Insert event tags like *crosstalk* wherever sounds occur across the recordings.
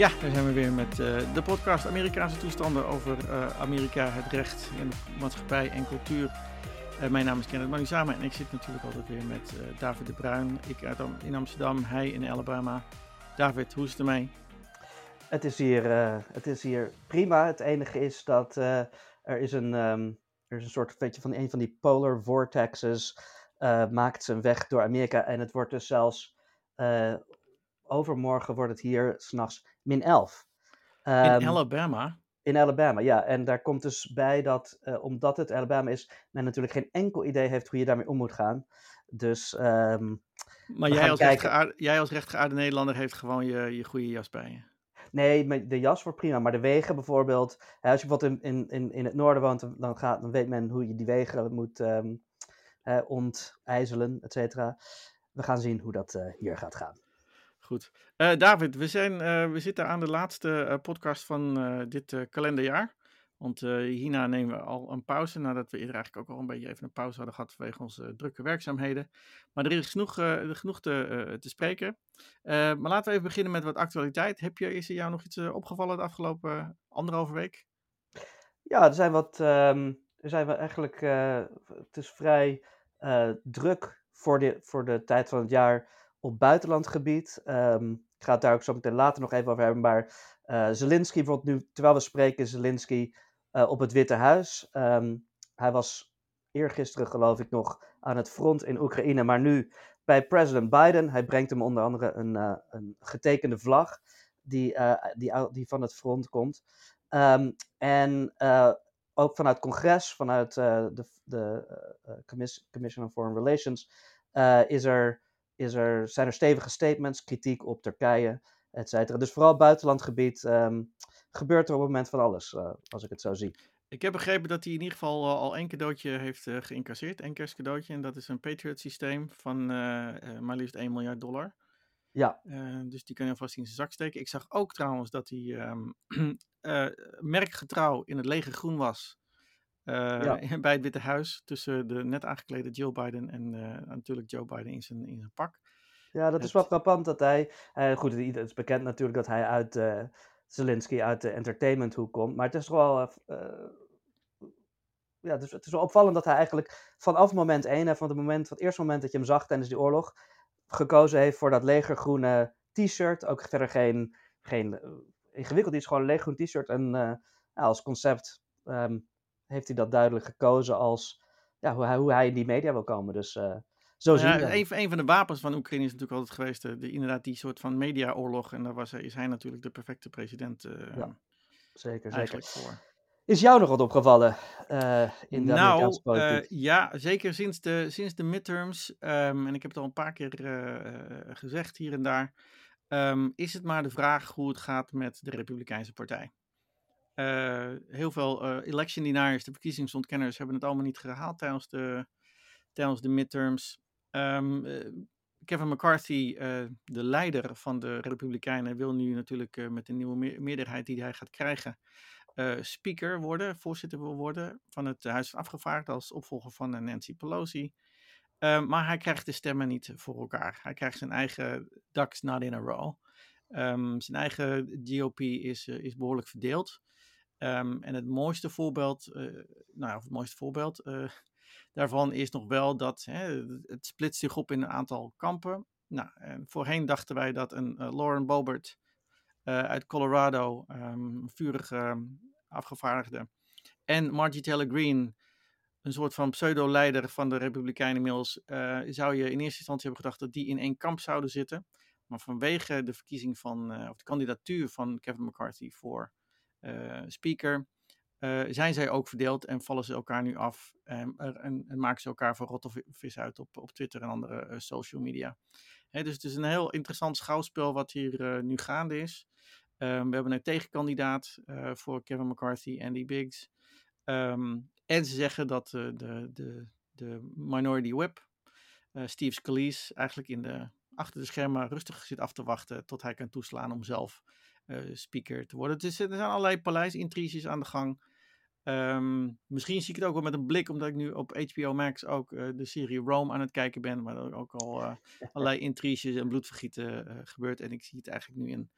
Ja, daar zijn we weer met uh, de podcast Amerikaanse toestanden over uh, Amerika, het recht en maatschappij en cultuur. Uh, mijn naam is Kenneth Manusama en ik zit natuurlijk altijd weer met David de Bruin. Ik uit in Amsterdam, hij in Alabama. David, hoe is het ermee? Het is hier, het is hier prima. Het enige is dat er is een, um, er is een soort weet van een van die polar vortexes maakt zijn weg door Amerika en het wordt dus zelfs overmorgen wordt het hier s'nachts min 11. Um, in ehm, Alabama? In Alabama, ja. En daar komt dus bij dat, uh, omdat het Alabama is, men natuurlijk geen enkel idee heeft hoe je daarmee om moet gaan. Dus. Um, maar jij als, jij als rechtgeaarde Nederlander heeft gewoon je, je goede jas bij je. Nee, de jas wordt prima, maar de wegen bijvoorbeeld. Als je bijvoorbeeld in, in, in het noorden woont, dan, gaat, dan weet men hoe je die wegen moet um, ontijzelen, et cetera. We gaan zien hoe dat uh, hier gaat gaan. Goed. Uh, David, we, zijn, uh, we zitten aan de laatste uh, podcast van dit kalenderjaar. Want hierna nemen we al een pauze, nadat we eerder eigenlijk ook al een beetje even een pauze hadden gehad vanwege onze drukke werkzaamheden. Maar er is genoeg, genoeg te, te spreken. maar laten we even beginnen met wat actualiteit. Heb je, is er jou nog iets opgevallen de afgelopen anderhalve week? Ja, er zijn wat, um, er zijn we eigenlijk, het is vrij druk voor de, voor de tijd van het jaar op buitenlandgebied. Um, ik ga het daar ook zo meteen later nog even over hebben. Maar uh, Zelensky, nu, terwijl we spreken, Zelensky uh, op het Witte Huis. Um, hij was eergisteren, geloof ik, nog aan het front in Oekraïne. Maar nu bij president Biden. Hij brengt hem onder andere een, uh, een getekende vlag die, die, die van het front komt. Um, en ook vanuit congres, vanuit de, de Commission on Foreign Relations, is er is er, zijn er stevige statements, kritiek op Turkije, et cetera. Dus vooral buitenlandgebied um, gebeurt er op het moment van alles, uh, als ik het zo zie. Ik heb begrepen dat hij in ieder geval uh, al één cadeautje heeft uh, geïncasseerd, één kerstcadeautje. En dat is een Patriot systeem van maar liefst 1 miljard dollar. Ja. dus die kan je vast in zijn zak steken. Ik zag ook trouwens dat hij um, *clears throat* merkgetrouw in het lege groen was. Uh, *laughs* bij het Witte Huis tussen de net aangeklede Joe Biden en uh, natuurlijk Joe Biden in zijn, in zijn pak. Ja, dat is wel frappant dat hij. Uh, goed, het is bekend natuurlijk dat hij uit Zelensky uit de entertainmenthoek komt. Maar het is wel. ja, het is, het is wel opvallend dat hij eigenlijk vanaf moment 1, van het, moment, van het eerste moment dat je hem zag tijdens die oorlog, gekozen heeft voor dat legergroene t-shirt. Ook verder geen, geen ingewikkeld iets, gewoon een legergroen t-shirt. En als concept. Um, heeft hij dat duidelijk gekozen als ja, hoe, hij, hoe hij in die media wil komen. Dus uh, zo ja, een, een, van de wapens van Oekraïne is natuurlijk altijd geweest, de, de inderdaad die soort van mediaoorlog. En daar was, is hij natuurlijk de perfecte president uh, ja, zeker, zeker. voor. Is jou nog wat opgevallen uh, in de nou, ja, zeker sinds de, sinds de midterms. Um, en ik heb het al een paar keer gezegd hier en daar. Um, is het maar de vraag hoe het gaat met de Republikeinse Partij. Uh, heel veel uh, election deniers, de verkiezingsontkenners, hebben het allemaal niet gehaald tijdens de, tijdens de midterms. Um, uh, Kevin McCarthy, de leider van de Republikeinen, wil nu natuurlijk met de nieuwe me meerderheid die hij gaat krijgen, speaker worden, voorzitter wil worden van het Huis van als opvolger van Nancy Pelosi. Uh, maar hij krijgt de stemmen niet voor elkaar. Hij krijgt zijn eigen ducks not in a row. Um, zijn eigen GOP is, is behoorlijk verdeeld. Um, en het mooiste voorbeeld, uh, nou het mooiste voorbeeld uh, *laughs* daarvan is nog wel dat hè, het splitst zich op in een aantal kampen. Nou, en voorheen dachten wij dat een uh, Lauren Boebert uit Colorado, um, vurig um, afgevaardigde, en Margie Taylor Greene, een soort van pseudo-leider van de Republikeinen inmiddels, zou je in eerste instantie hebben gedacht dat die in één kamp zouden zitten. Maar vanwege de verkiezing van, of de kandidatuur van Kevin McCarthy voor eh, speaker. Eh, zijn zij ook verdeeld en vallen ze elkaar nu af en, en, en maken ze elkaar voor rot of vis uit op, op Twitter en andere eh, social media. Dus het is een heel interessant schouwspel wat hier nu gaande is. Um, we hebben een tegenkandidaat voor Kevin McCarthy, Andy Biggs. Um, en ze zeggen dat de, de, de Minority uh, Steve Scalise, eigenlijk in de, achter de schermen rustig zit af te wachten tot hij kan toeslaan om zelf speaker te worden. Er zijn allerlei paleisintriges aan de gang. Um, misschien zie ik het ook wel met een blik, omdat ik nu op HBO Max ook uh, de serie Rome aan het kijken ben, waar er ook al uh, allerlei *laughs* intriges en bloedvergieten gebeurt. En ik zie het eigenlijk nu in,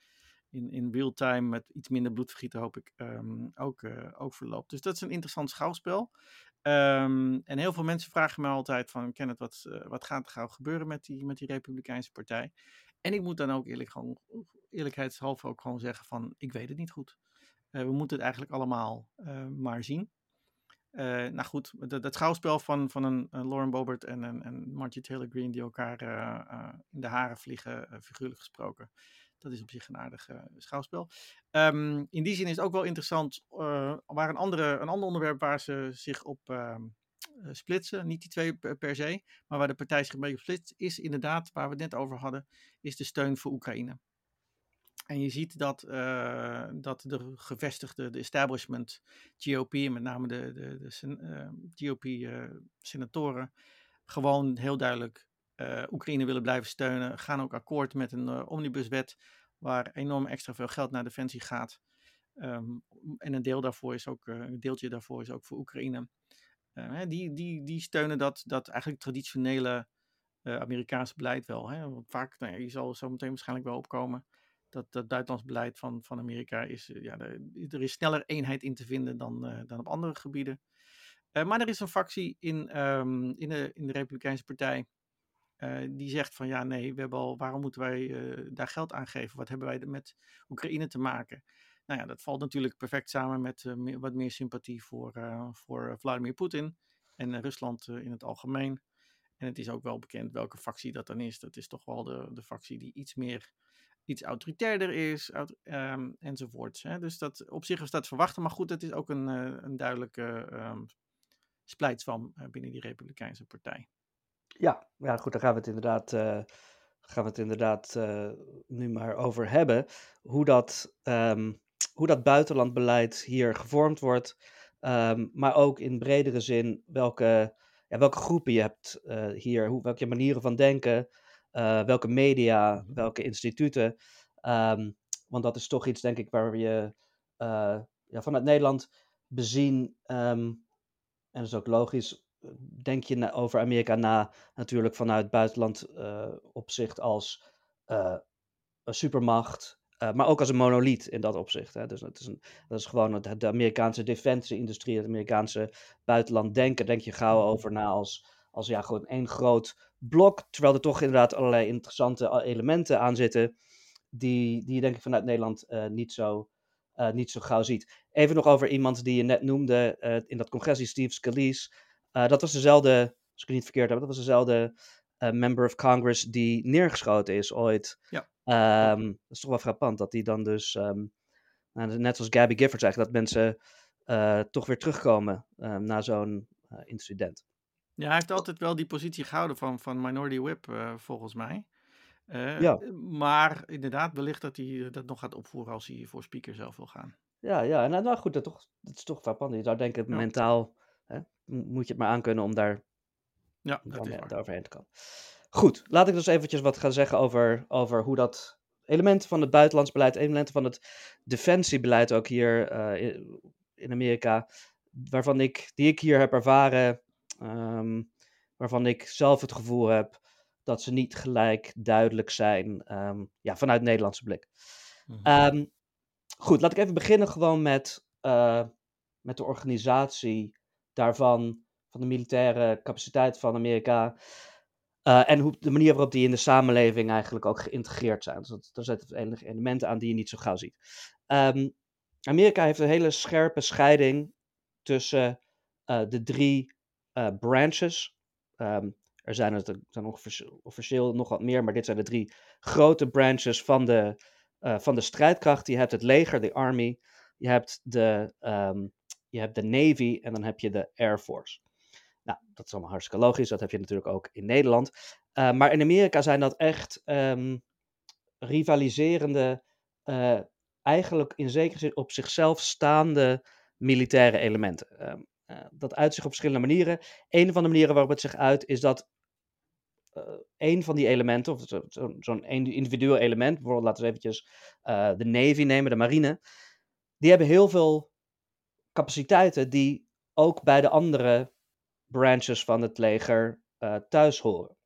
in, in real time met iets minder bloedvergieten hoop ik ehm, ook, ook verloopt. Dus dat is een interessant schouwspel. Ehm, en heel veel mensen vragen me altijd van, Kenneth, wat, wat gaat er gauw gebeuren met die, met die Republikeinse partij? En ik moet dan ook eerlijk, gewoon, eerlijkheidshalve ook gewoon zeggen van, ik weet het niet goed. we moeten het eigenlijk allemaal maar zien. Uh, nou goed, dat, schouwspel van, van een, Lauren Bobert en een en Margie Taylor Green die elkaar in de haren vliegen, figuurlijk gesproken. Dat is op zich een aardig schouwspel. Um, in die zin is het ook wel interessant, waar een, andere, een ander onderwerp waar ze zich op ehm, splitsen, niet die twee per, se, maar waar de partij zich een beetje op splitst, is inderdaad, waar we het net over hadden, is de steun voor Oekraïne. En je ziet dat, uh, dat de gevestigde, de establishment GOP, met name de, de, de uh, GOP-senatoren, gewoon heel duidelijk Oekraïne willen blijven steunen. Gaan ook akkoord met een omnibuswet waar enorm extra veel geld naar defensie gaat. Um, en een deel daarvoor is ook, een deeltje daarvoor is ook voor Oekraïne. die, die, die steunen dat, dat eigenlijk traditionele Amerikaanse beleid wel. Hè? Want vaak, nou ja, je zal zo meteen waarschijnlijk wel opkomen dat, dat buitenlands beleid van, van Amerika is, eh, ja, er, is sneller eenheid in te vinden dan, uh, dan op andere gebieden. Uh, maar er is een factie in, um, in, de, in de Republikeinse Partij die zegt van ja, nee, we hebben al, waarom moeten wij daar geld aan geven? Wat hebben wij met Oekraïne te maken? Nou ja, dat valt natuurlijk perfect samen met wat meer sympathie voor, voor Vladimir Poetin en Rusland in het algemeen. En het is ook wel bekend welke factie dat dan is. Dat is toch wel de, de factie die iets meer iets autoritairder is, um, enzovoorts. Hè. Dus dat, op zich is dat verwachten, maar goed, het is ook een, uh, een duidelijke um, splijtswam uh, binnen die Republikeinse Partij. Ja, ja, goed, daar gaan we het inderdaad, uh, gaan we het inderdaad nu maar over hebben. Hoe dat, um, hoe dat buitenlandbeleid hier gevormd wordt, maar ook in bredere zin welke, ja, welke groepen je hebt hier, hoe, welke manieren van denken. Uh, welke media, welke instituten. Um, want dat is toch iets, denk ik, waar je uh, ja, vanuit Nederland bezien, um, en dat is ook logisch, denk je over Amerika na natuurlijk vanuit buitenland uh, opzicht als een supermacht, maar ook als een monoliet in dat opzicht. Hè. Dus dat is, een, dat is gewoon het, de Amerikaanse defensie-industrie, het Amerikaanse buitenland denken, denk je gauw over na als, als ja, gewoon één groot blok. Terwijl er toch inderdaad allerlei interessante elementen aan zitten. Die, die je denk ik vanuit Nederland uh, niet, zo, uh, niet zo gauw ziet. Even nog over iemand die je net noemde uh, in dat congres, die Steve Scalise. dat was dezelfde, als ik het niet verkeerd heb, dat was dezelfde member of Congress die neergeschoten is ooit. Ja. Um, dat is toch wel frappant dat die dan dus, um, nou, net zoals Gabby Giffords eigenlijk, dat mensen toch weer terugkomen na zo'n incident. Ja, hij heeft altijd wel die positie gehouden van, van Minority Whip, uh, volgens mij. Uh, ja. Maar inderdaad, wellicht dat hij dat nog gaat opvoeren als hij voor speaker zelf wil gaan. Ja, ja. Nou, nou goed, dat, toch, dat is toch frappant. Je zou denken, ja. mentaal hè, moet je het maar aankunnen om daar ja, dat is overheen te komen. Goed, laat ik dus eventjes wat gaan zeggen over, over hoe dat elementen van het buitenlands beleid, elementen van het defensiebeleid ook hier uh, in, in Amerika, waarvan ik, die ik hier heb ervaren Um, waarvan ik zelf het gevoel heb dat ze niet gelijk duidelijk zijn um, ja, vanuit Nederlandse blik. Mm um, goed, laat ik even beginnen gewoon met, uh, met de organisatie daarvan, van de militaire capaciteit van Amerika. Uh, en hoe, de manier waarop die in de samenleving eigenlijk ook geïntegreerd zijn. Dus dat, daar zitten enige elementen aan die je niet zo gauw ziet. Amerika heeft een hele scherpe scheiding tussen uh, de drie uh, branches. Um, er zijn er, zijn officieel, nog wat meer, maar dit zijn de drie grote branches van de, uh, van de strijdkracht. Je hebt het leger, de army, je hebt de, um, je hebt de navy en dan heb je de air force. Nou, dat is allemaal hartstikke logisch, dat heb je natuurlijk ook in Nederland. Uh, maar in Amerika zijn dat echt um, rivaliserende, eigenlijk in zekere zin op zichzelf staande militaire elementen. Dat uit zich op verschillende manieren. Een van de manieren waarop het zich uit is dat uh, een van die elementen, of zo'n zo, individueel element, bijvoorbeeld laten we eventjes uh, de Navy nemen, de marine, die hebben heel veel capaciteiten die ook bij de andere branches van het leger thuis horen.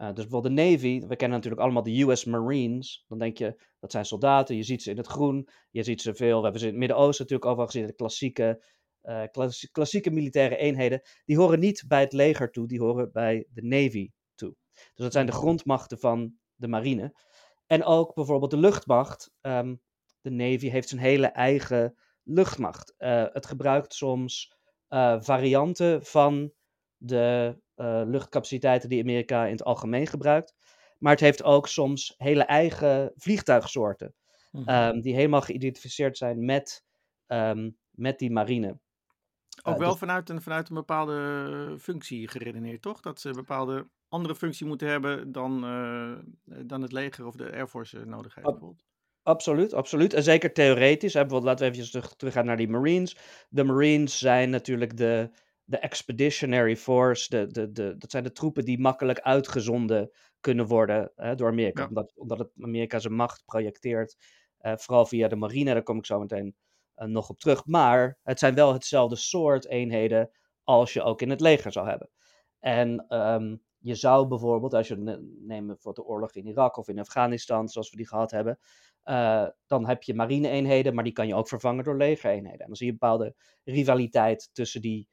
Uh, dus bijvoorbeeld de Navy, we kennen natuurlijk allemaal de US Marines. Dan denk je, dat zijn soldaten, je ziet ze in het groen, je ziet ze veel. We hebben ze in het Midden-Oosten natuurlijk overal gezien, de klassieke, uh, klassieke militaire eenheden. Die horen niet bij het leger toe, die horen bij de Navy toe. Dus dat zijn de mm. grondmachten van de marine. En ook bijvoorbeeld de luchtmacht. Um, de Navy heeft zijn hele eigen luchtmacht. Uh, het gebruikt soms varianten van de luchtcapaciteiten die Amerika in het algemeen gebruikt. Maar het heeft ook soms hele eigen vliegtuigsoorten. Mhm. Ehm, die helemaal geïdentificeerd zijn met, um, met die marine. Ook uh, wel vanuit, een, vanuit een bepaalde functie geredeneerd, toch? Dat ze een bepaalde andere functie moeten hebben dan, uh, dan het leger of de Air Force nodig heeft. bijvoorbeeld. Absoluut, absoluut. En zeker theoretisch. Hè, bijvoorbeeld, laten we even terug, teruggaan naar die Marines. De Marines zijn natuurlijk de, de Expeditionary Force. De, de, de, dat zijn de troepen die makkelijk uitgezonden kunnen worden hè, door Amerika. Omdat, omdat het Amerika zijn macht projecteert. Vooral via de marine, daar kom ik zo meteen nog op terug. Maar het zijn wel hetzelfde soort eenheden als je ook in het leger zou hebben. En um, je zou bijvoorbeeld, als je neemt voor de oorlog in Irak of in Afghanistan, zoals we die gehad hebben, uh, dan heb je marine-eenheden, maar die kan je ook vervangen door legereenheden. En dan zie je een bepaalde rivaliteit tussen die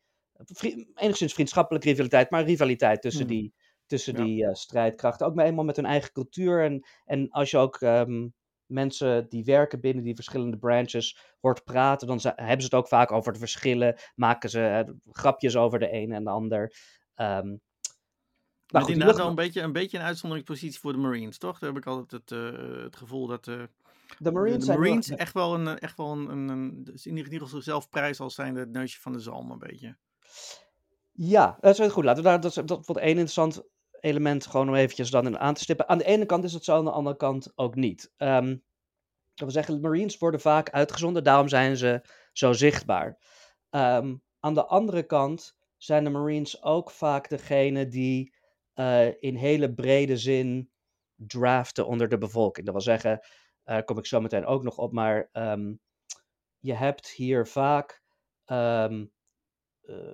enigszins vriendschappelijke rivaliteit, maar rivaliteit tussen hmm. die, tussen die uh, strijdkrachten. Ook maar eenmaal met hun eigen cultuur. En, en als je ook um, mensen die werken binnen die verschillende branches hoort praten, dan hebben ze het ook vaak over de verschillen. Maken ze uh, grapjes over de een en de ander. Um, maar goed, inderdaad wel een beetje, een beetje een uitzonderingspositie voor de Marines, toch? Daar heb ik altijd het, uh, het gevoel dat uh, de Marines, de, de Marines echt wel een, echt wel een, een, een in ieder geval zelf prijs als zijn het neusje van de zalm een beetje. Ja, dat is goed. Laten we daar, dat, dat wordt één interessant element gewoon om eventjes dan aan te stippen. Aan de ene kant is het zo, aan de andere kant ook niet. Um, dat wil zeggen, Marines worden vaak uitgezonden, daarom zijn ze zo zichtbaar. Um, aan de andere kant zijn de Marines ook vaak degene die uh, in hele brede zin draften onder de bevolking. Dat wil zeggen, daar uh, kom ik zo meteen ook nog op, maar um, je hebt hier vaak um,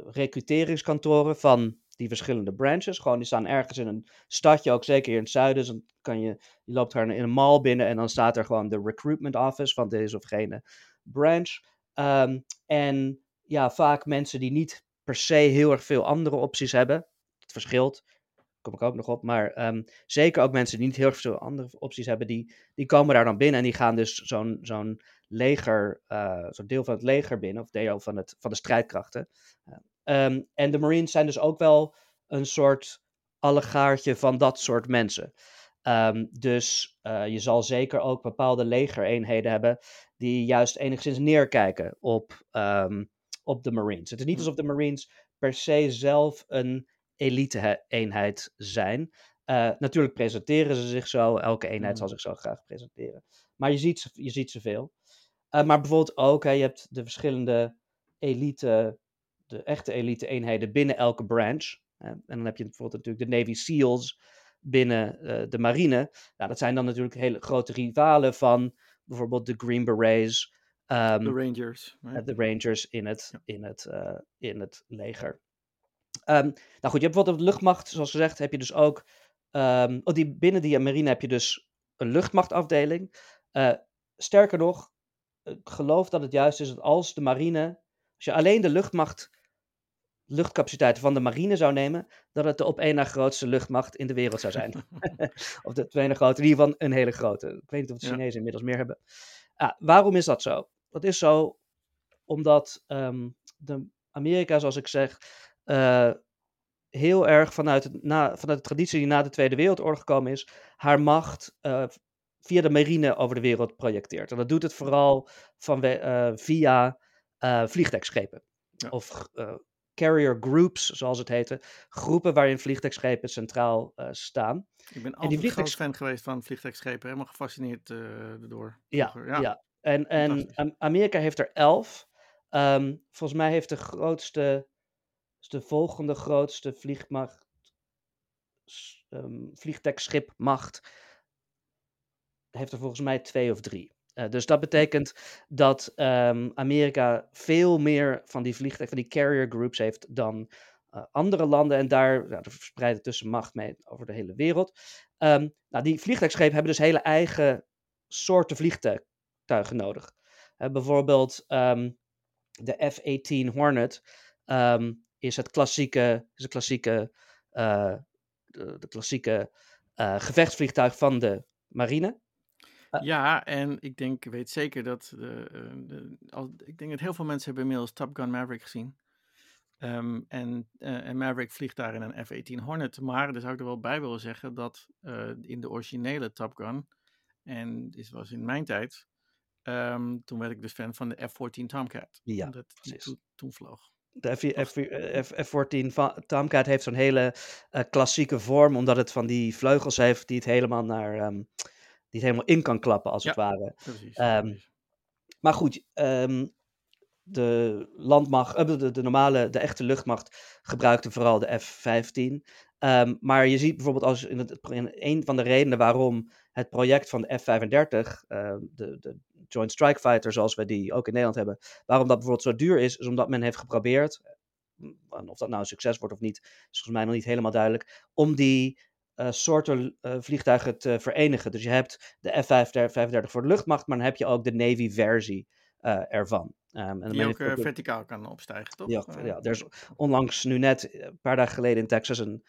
recruteringskantoren van die verschillende branches. Gewoon, die staan ergens in een stadje, ook zeker hier in het zuiden. Dus dan kan je, je loopt daar in een mall binnen en dan staat er gewoon de recruitment office van deze of gene branch. Um, en ja, vaak mensen die niet per se heel erg veel andere opties hebben. Het verschilt, kom ik ook nog op. Maar um, zeker ook mensen die niet heel erg veel andere opties hebben, die, die komen daar dan binnen en die gaan dus zo'n zo'n leger, uh, zo'n deel van het leger binnen, of deel van, het, van de strijdkrachten. Um, en de Marines zijn dus ook wel een soort allegaartje van dat soort mensen. Um, dus uh, je zal zeker ook bepaalde legereenheden hebben die juist enigszins neerkijken op, um, op de Marines. Het is niet hm. alsof de Marines per se zelf een elite-eenheid zijn. Uh, natuurlijk presenteren ze zich zo, elke eenheid zal hm. zich zo graag presenteren. Maar je ziet, je ziet ze veel. Uh, maar bijvoorbeeld ook, hè, je hebt de verschillende elite, de echte elite-eenheden binnen elke branch. en dan heb je bijvoorbeeld natuurlijk de Navy SEALs binnen uh, de marine. Nou, dat zijn dan natuurlijk hele grote rivalen van bijvoorbeeld de Green Berets. Um, de Rangers. De Rangers in het, ja. in het, uh, in het leger. Um, nou goed, je hebt bijvoorbeeld de luchtmacht, zoals gezegd, heb je dus ook. Um, oh, die, binnen die marine heb je dus een luchtmachtafdeling. Uh, sterker nog, ik geloof dat het juist is dat als de marine, als je alleen de luchtmacht, luchtcapaciteiten van de marine zou nemen, dat het de op één na grootste luchtmacht in de wereld zou zijn. *laughs* *laughs* of de tweede grote, in ieder geval een hele grote. Ik weet niet of de Chinezen ja. inmiddels meer hebben. Ah, waarom is dat zo? Dat is zo omdat um, de Amerika, zoals ik zeg, uh, heel erg vanuit, het, na, vanuit de traditie die na de Tweede Wereldoorlog gekomen is, haar macht uh, via de marine over de wereld projecteert. En dat doet het vooral van, uh, via vliegdekschepen. Ja. Of carrier groups, zoals het heette. Groepen waarin vliegdekschepen centraal staan. Ik ben altijd een groot fan geweest van vliegdekschepen. Helemaal gefascineerd door. Ja, ja, ja. En, en Amerika heeft er elf. Um, volgens mij heeft de grootste, de volgende grootste vliegmacht, um, vliegdekschipmacht heeft er volgens mij twee of drie. Uh, dus dat betekent dat um, Amerika veel meer van die vliegtuigen, van die carrier groups heeft dan andere landen en daar ja, de verspreide tussenmacht mee over de hele wereld. Ehm, nou, die vliegtuigschepen hebben dus hele eigen soorten vliegtuigen nodig. bijvoorbeeld um, de F-18 Hornet is het klassieke, is het klassieke, de, klassieke gevechtsvliegtuig van de marine. Uh, ja, en ik denk, weet zeker dat, de, de, al, ik denk dat heel veel mensen hebben inmiddels Top Gun Maverick gezien. Um, en, en, Maverick vliegt daar in een F-18 Hornet. Maar daar zou ik er wel bij willen zeggen dat in de originele Top Gun, en dit was in mijn tijd, um, toen werd ik dus fan van de F-14 Tomcat. Ja, dat precies. Toen, toen vloog. De F-14 Tomcat heeft zo'n hele uh, klassieke vorm, omdat het van die vleugels heeft die het helemaal, naar, um, die het helemaal in kan klappen, als ja, het ware. Precies, um, precies. Maar goed, um, de landmacht, uh, de, de, normale, de echte luchtmacht gebruikte vooral de F-15. maar je ziet bijvoorbeeld als in, het, in een van de redenen waarom het project van de F-35, uh, de, de Joint Strike Fighter, zoals we die ook in Nederland hebben, waarom dat bijvoorbeeld zo duur is, is omdat men heeft geprobeerd, en of dat nou een succes wordt of niet, is volgens mij nog niet helemaal duidelijk, om die soorten uh, vliegtuigen te verenigen. Dus je hebt de F-35 voor de luchtmacht, maar dan heb je ook de Navy-versie uh, ervan. Um, en die ook, ook verticaal kan opstijgen, toch? Ja, ja, er is onlangs nu net, een paar dagen geleden in Texas, een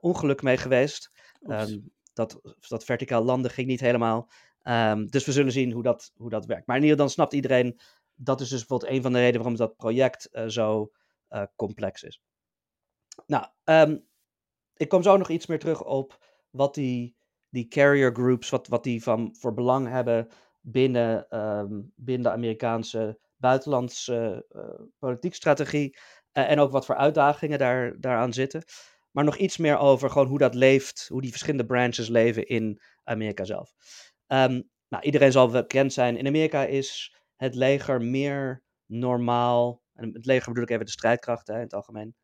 ongeluk mee geweest. Um, dat, dat verticaal landen ging niet helemaal. Um, dus we zullen zien hoe dat, hoe dat werkt. Maar in ieder geval dan snapt iedereen, dat is dus bijvoorbeeld een van de redenen waarom dat project uh, zo uh, complex is. Nou, um, ik kom zo nog iets meer terug op wat die, die carrier groups, wat, wat die van voor belang hebben binnen, um, binnen de Amerikaanse buitenlandse uh, politiek strategie. en ook wat voor uitdagingen daar, daaraan zitten. Maar nog iets meer over gewoon hoe dat leeft, hoe die verschillende branches leven in Amerika zelf. Um, nou, iedereen zal bekend zijn. In Amerika is het leger meer normaal. En het leger bedoel ik even de strijdkrachten in het algemeen.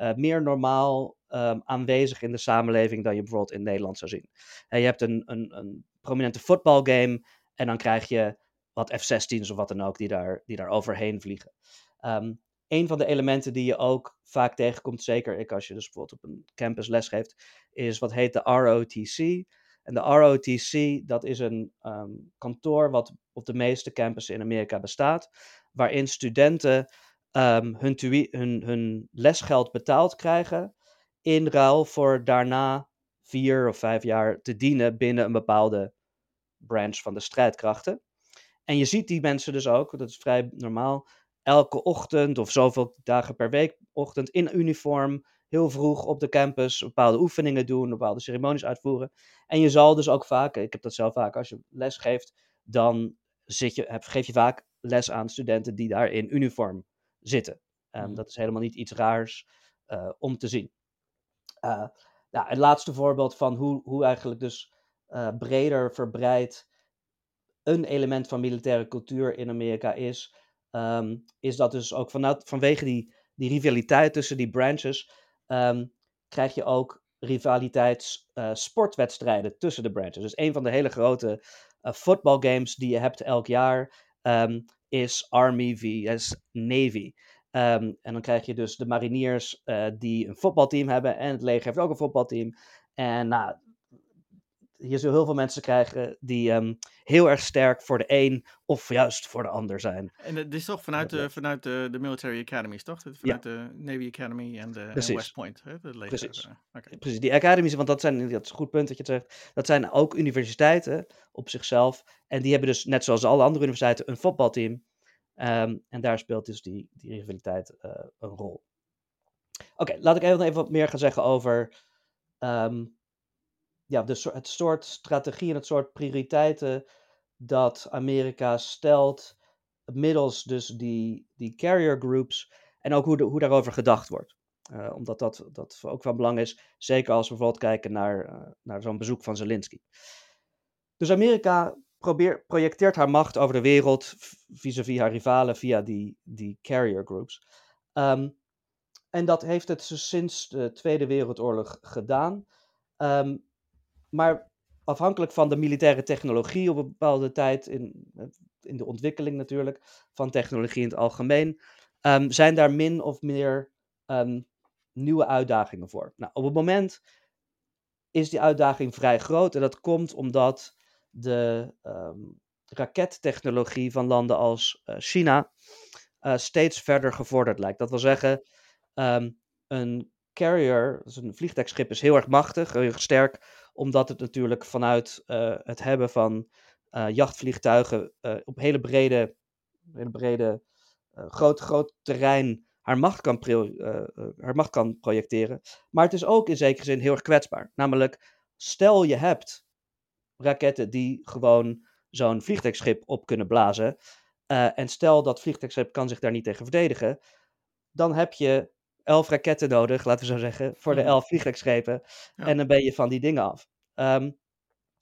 Uh, meer normaal um, aanwezig in de samenleving dan je bijvoorbeeld in Nederland zou zien. Uh, je hebt een, een, een prominente voetbalgame en dan krijg je wat F-16's of wat dan ook die daar, die daar overheen vliegen. Um, een van de elementen die je ook vaak tegenkomt, zeker als je dus bijvoorbeeld op een campus lesgeeft, is wat heet de ROTC. En de ROTC, dat is een um, kantoor wat op de meeste campussen in Amerika bestaat, waarin studenten hun, hun, hun lesgeld betaald krijgen in ruil voor daarna vier of vijf jaar te dienen binnen een bepaalde branch van de strijdkrachten. En je ziet die mensen dus ook, dat is vrij normaal, elke ochtend of zoveel dagen per week ochtend in uniform heel vroeg op de campus bepaalde oefeningen doen, bepaalde ceremonies uitvoeren. En je zal dus ook vaak, ik heb dat zelf vaak, als je les geeft, dan zit je, geef je vaak les aan studenten die daar in uniform zitten. Um, dat is helemaal niet iets raars uh, om te zien. Uh, nou, het laatste voorbeeld van hoe, hoe eigenlijk dus uh, breder verbreid een element van militaire cultuur in Amerika is, um, is dat dus ook vanuit, vanwege die, die rivaliteit tussen die branches, um, krijg je ook rivaliteits uh, sportwedstrijden tussen de branches. Dus een van de hele grote uh, voetbalgames die je hebt elk jaar um, is Army vs Navy. Um, en dan krijg je dus de mariniers uh, die een voetbalteam hebben en het leger heeft ook een voetbalteam. En nou, je zult heel veel mensen krijgen die um, heel erg sterk voor de een of juist voor de ander zijn. En het is toch vanuit de, vanuit de, de military academies, toch? Vanuit ja. de Navy Academy en de en West Point, hè? Leger. Precies. Okay. Precies, die academies, want dat, zijn, dat is een goed punt dat je het zegt, dat zijn ook universiteiten op zichzelf. En die hebben dus, net zoals alle andere universiteiten, een voetbalteam. Um, en daar speelt dus die, die rivaliteit uh, een rol. Oké, okay, laat ik even, even wat meer gaan zeggen over um, ja, de, het soort strategie en het soort prioriteiten dat Amerika stelt middels dus die, die carrier groups en ook hoe, hoe daarover gedacht wordt. Uh, omdat dat, dat ook van belang is, zeker als we bijvoorbeeld kijken naar, uh, naar zo'n bezoek van Zelensky. Dus Amerika probeer, projecteert haar macht over de wereld vis-à-vis -vis haar rivalen via die, die carrier groups. Um, en dat heeft het sinds de Tweede Wereldoorlog gedaan. Um, maar afhankelijk van de militaire technologie op een bepaalde tijd, in, in de ontwikkeling natuurlijk, van technologie in het algemeen, um, zijn daar min of meer um, nieuwe uitdagingen voor. Nou, op het moment is die uitdaging vrij groot en dat komt omdat de ehm, rakettechnologie van landen als uh, China uh, steeds verder gevorderd lijkt. Dat wil zeggen, een carrier, dus een vliegtuigschip, is heel erg machtig, heel erg sterk, omdat het natuurlijk vanuit uh, het hebben van jachtvliegtuigen op hele brede, hele brede groot, groot terrein haar macht, kan haar macht kan projecteren. Maar het is ook in zekere zin heel erg kwetsbaar. Namelijk, stel je hebt raketten die gewoon zo'n vliegtuigschip op kunnen blazen. Uh, en stel dat vliegtuigschip kan zich daar niet tegen verdedigen. Dan heb je elf raketten nodig, laten we zo zeggen, voor de mhm. elf vliegtuigschepen. Ja. En dan ben je van die dingen af. Um,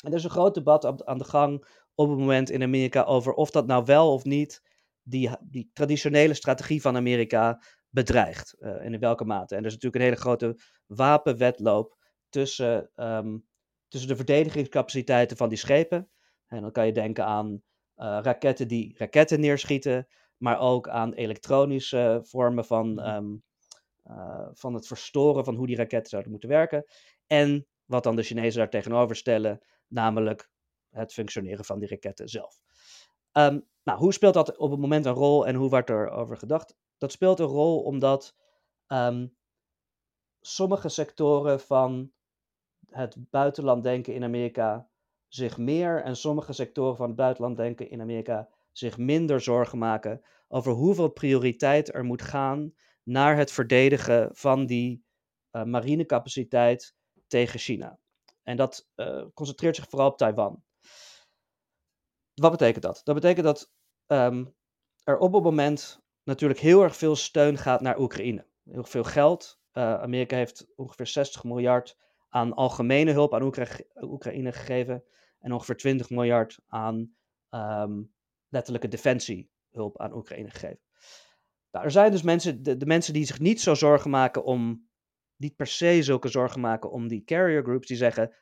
en er is een groot debat aan de gang op het moment in Amerika over of dat nou wel of niet die, die traditionele strategie van Amerika bedreigt. Uh, en in welke mate. En er is natuurlijk een hele grote wapenwetloop tussen, um, tussen de verdedigingscapaciteiten van die schepen en dan kan je denken aan uh, raketten die raketten neerschieten, maar ook aan elektronische vormen van, um, uh, van het verstoren van hoe die raketten zouden moeten werken. En wat dan de Chinezen daar tegenover stellen, namelijk het functioneren van die raketten zelf. Um, nou, hoe speelt dat op het moment een rol en hoe wordt er over gedacht? Dat speelt een rol omdat um, sommige sectoren van het buitenland denken in Amerika zich meer en sommige sectoren van het buitenland denken in Amerika zich minder zorgen maken over hoeveel prioriteit er moet gaan naar het verdedigen van die uh, marinecapaciteit tegen China. En dat uh, concentreert zich vooral op Taiwan. Wat betekent dat? Dat betekent dat um, er op het moment natuurlijk heel erg veel steun gaat naar Oekraïne. Heel veel geld. Uh, Amerika heeft ongeveer 60 miljard aan algemene hulp aan Oekra Oekraïne gegeven en ongeveer 20 miljard aan um, letterlijke defensiehulp aan Oekraïne gegeven. Nou, er zijn dus mensen, de, mensen die zich niet zo zorgen maken om, niet per se zulke zorgen maken om die carrier groups, die zeggen,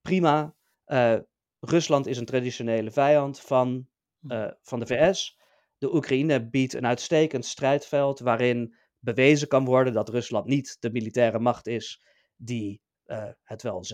prima, uh, Rusland is een traditionele vijand van, uh, van de VS. De Oekraïne biedt een uitstekend strijdveld waarin bewezen kan worden dat Rusland niet de militaire macht is die uh, het wel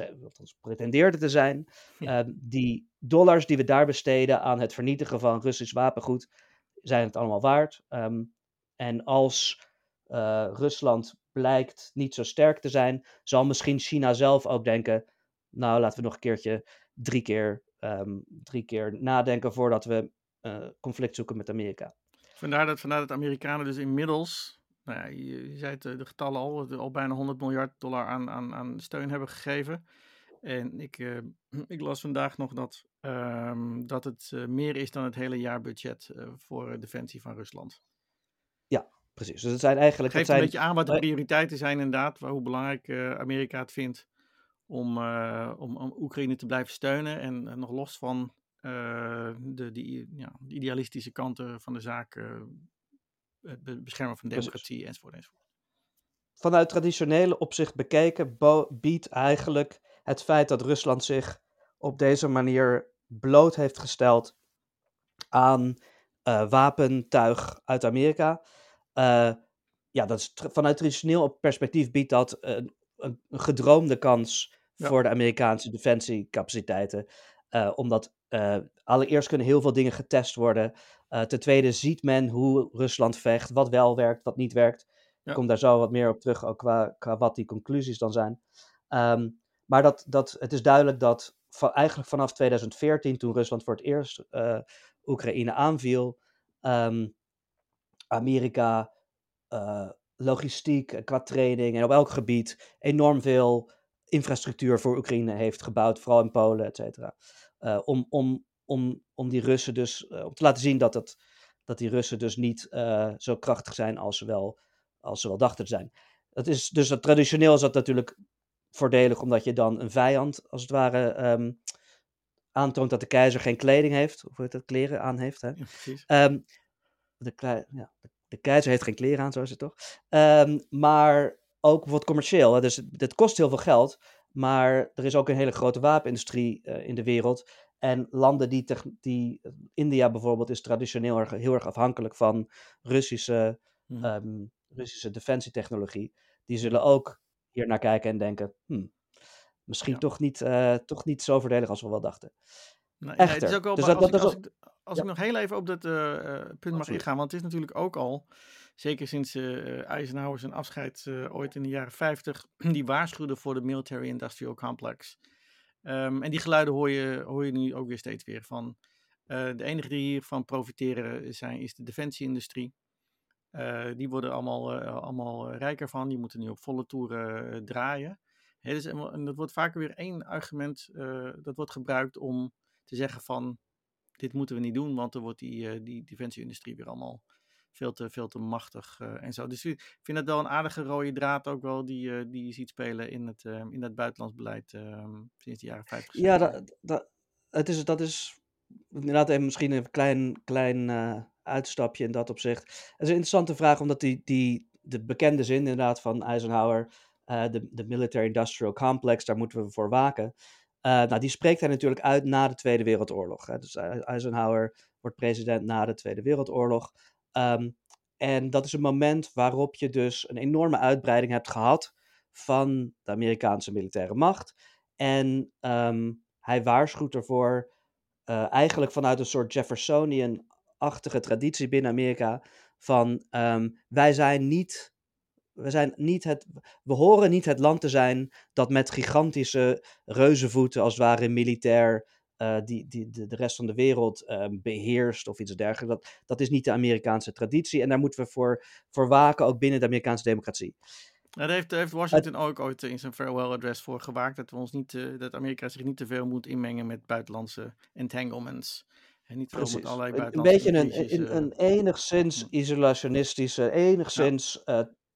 pretendeerde te zijn. Uh, die dollars die we daar besteden aan het vernietigen van Russisch wapengoed, zijn het allemaal waard. Um, en als uh, Rusland blijkt niet zo sterk te zijn, zal misschien China zelf ook denken: Nou, laten we nog een keertje drie keer, um, drie keer nadenken voordat we eh, conflict zoeken met Amerika. Vandaar dat, vandaar dat Amerikanen dus inmiddels nou ja, je, zei het, eh, de getallen al, al bijna 100 miljard dollar aan, aan, aan steun hebben gegeven. En ik, uh, *clears throat* ik las vandaag nog dat, um, dat het meer is dan het hele jaarbudget voor defensie van Rusland. Ja, precies. Dus het zijn eigenlijk. Geeft zijn, een beetje aan wat de prioriteiten zijn, inderdaad. Hoe belangrijk Amerika het vindt om, om, om Oekraïne te blijven steunen. En nog los van de, die, ja, de idealistische kanten van de zaak het beschermen van democratie Precies. enzovoort, enzovoort. Vanuit traditionele opzicht bekeken biedt eigenlijk het feit dat Rusland zich op deze manier bloot heeft gesteld aan wapentuig uit Amerika. Uh, ja, dat is vanuit traditioneel perspectief biedt dat een, een, een gedroomde kans ja. voor de Amerikaanse defensiecapaciteiten. Uh, omdat allereerst kunnen heel veel dingen getest worden. Ten tweede ziet men hoe Rusland vecht, wat wel werkt, wat niet werkt. Ja. Ik kom daar zo wat meer op terug, ook qua, qua wat die conclusies dan zijn. Um, maar dat, dat, het is duidelijk dat van, eigenlijk vanaf 2014, toen Rusland voor het eerst Oekraïne aanviel, um, Amerika uh, logistiek, qua training en op elk gebied enorm veel infrastructuur voor Oekraïne heeft gebouwd, vooral in Polen, et cetera. Uh, om, om om, om die Russen dus, om te laten zien dat, het, dat die Russen dus niet zo krachtig zijn als ze, wel, als ze wel dachten te zijn. Dat is, dus dat, traditioneel is dat natuurlijk voordelig, omdat je dan een vijand, als het ware, um, aantoont dat de keizer geen kleding heeft, of dat, kleren aan heeft. Hè? Ja, um, de, ja, de, keizer heeft geen kleren aan, zo is het toch? Um, maar ook bijvoorbeeld commercieel. Hè? Dus het, kost heel veel geld, maar er is ook een hele grote wapenindustrie uh, in de wereld. En landen die, die India bijvoorbeeld is traditioneel erg, heel erg afhankelijk van Russische, hmm. um, Russische defensietechnologie. die zullen ook hier naar kijken en denken: hmm, misschien Ja. toch, niet, eh, toch niet zo voordelig als we wel dachten. Nee, nee, het Echter. is ook wel, Dus dat- als, dat ik, is als, ook- ik, als ja. ik nog heel even op dat eh, eh, punt mag ingaan, want het is natuurlijk ook al, zeker sinds eh Eisenhower zijn afscheid ooit in de jaren 50, *clears throat* die waarschuwde voor de military industrial complex. Ehm, en die geluiden hoor je, hoor je nu ook weer steeds weer van. de enige die hiervan profiteren zijn, is de defensieindustrie. Die worden allemaal, allemaal rijker van, die moeten nu op volle toeren draaien. Dus, en en dat wordt vaker weer één argument dat wordt gebruikt om te zeggen van dit moeten we niet doen, want dan wordt die, eh, die defensieindustrie weer allemaal veel te, veel te machtig eh, en zo. Dus ik vind dat wel een aardige rode draad ook wel die, eh, die je ziet spelen in het, in het buitenlands beleid eh, sinds de jaren 50. Ja, 60. dat, dat, het is, dat is inderdaad even misschien een klein, klein uitstapje in dat opzicht. Het is een interessante vraag, omdat die, die, de bekende zin inderdaad van Eisenhower, de, de military industrial complex, daar moeten we voor waken. Eh, nou, die spreekt hij natuurlijk uit na de Tweede Wereldoorlog. Hè. Dus Eisenhower wordt president na de Tweede Wereldoorlog. Ehm, en dat is een moment waarop je dus een enorme uitbreiding hebt gehad van de Amerikaanse militaire macht. En ehm, hij waarschuwt ervoor, eh, eigenlijk vanuit een soort Jeffersonian-achtige traditie binnen Amerika, van ehm, wij zijn niet, we zijn niet het, we horen niet het land te zijn dat met gigantische reuzenvoeten, als het ware militair, eh, die, die, de, de rest van de wereld ehm, beheerst of iets dergelijks. Dat, dat is niet de Amerikaanse traditie en daar moeten we voor, voor waken, ook binnen de Amerikaanse democratie. Ja, daar heeft, heeft Washington ook ooit in zijn farewell address voor gewaakt dat, we ons niet, eh, dat Amerika zich niet te veel moet inmengen met buitenlandse entanglements. En niet veel met allerlei Een, een buitenlandse beetje een, een, eh. een enigszins isolationistische, enigszins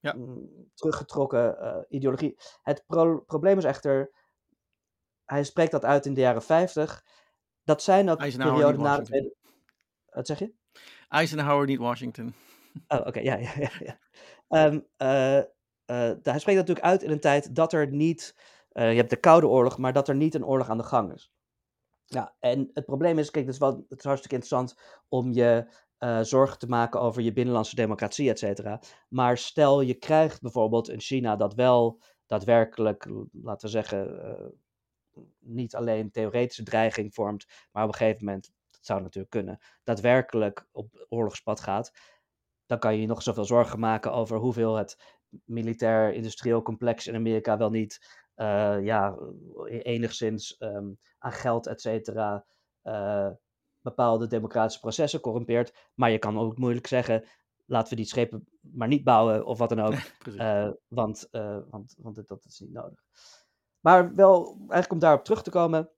Ja. mm, teruggetrokken eh, ideologie. Het pro- probleem is echter, hij spreekt dat uit in de jaren 50. Dat zijn ook perioden na de. Tweede... Wat zeg je? Eisenhower, niet Washington. Oh, oké, ja, ja, ja. ja. Ehm, eh, eh, hij spreekt natuurlijk uit in een tijd dat er niet, je hebt de Koude Oorlog, maar dat er niet een oorlog aan de gang is. Ja, en het probleem is, kijk, het is, wel, het is hartstikke interessant om je eh, zorgen te maken over je binnenlandse democratie, et cetera. Maar stel je krijgt bijvoorbeeld in China dat wel daadwerkelijk, laten we zeggen, eh, niet alleen theoretische dreiging vormt, maar op een gegeven moment, dat zou natuurlijk kunnen, daadwerkelijk op oorlogspad gaat, dan kan je nog zoveel zorgen maken over hoeveel het militair-industrieel complex in Amerika wel niet eh, ja, enigszins ehm, aan geld, et cetera, bepaalde democratische processen corrumpeert. Maar je kan ook moeilijk zeggen, laten we die schepen maar niet bouwen of wat dan ook, *laughs* eh, want, eh, want, want dit- dat is niet nodig. Maar wel, eigenlijk om daarop terug te komen,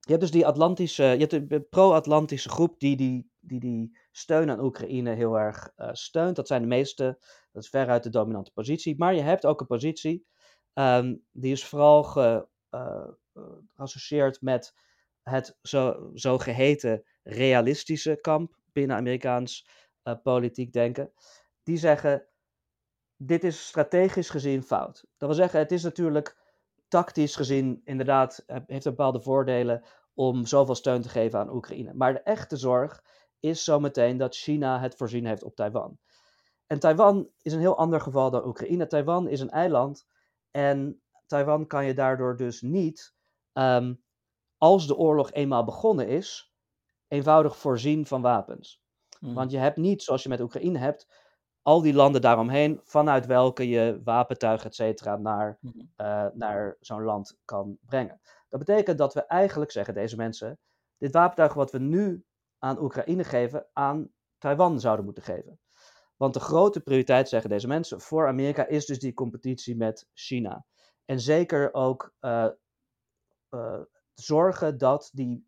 je hebt dus die Atlantische, je hebt de- pro-Atlantische groep die die, die die steun aan Oekraïne heel erg eh, steunt. Dat zijn de meeste, dat is veruit de dominante positie. Maar je hebt ook een positie, ehm, die is vooral ge, geassocieerd met het zo, zogeheten realistische kamp binnen Amerikaans eh, politiek denken. Die zeggen, dit is strategisch gezien fout. Dat wil zeggen, het is natuurlijk tactisch gezien inderdaad, heeft bepaalde voordelen om zoveel steun te geven aan Oekraïne. Maar de echte zorg is zometeen dat China het voorzien heeft op Taiwan. En Taiwan is een heel ander geval dan Oekraïne. Taiwan is een eiland en Taiwan kan je daardoor dus niet, ehm, als de oorlog eenmaal begonnen is, eenvoudig voorzien van wapens. Mhm. Want je hebt niet, zoals je met Oekraïne hebt, al die landen daaromheen, vanuit welke je wapentuig, et cetera, naar, Mhm. eh, naar zo'n land kan brengen. Dat betekent dat we eigenlijk zeggen, deze mensen, dit wapentuig wat we nu aan Oekraïne geven, aan Taiwan zouden moeten geven. Want de grote prioriteit, zeggen deze mensen, voor Amerika is dus die competitie met China. En zeker ook eh, eh, zorgen dat die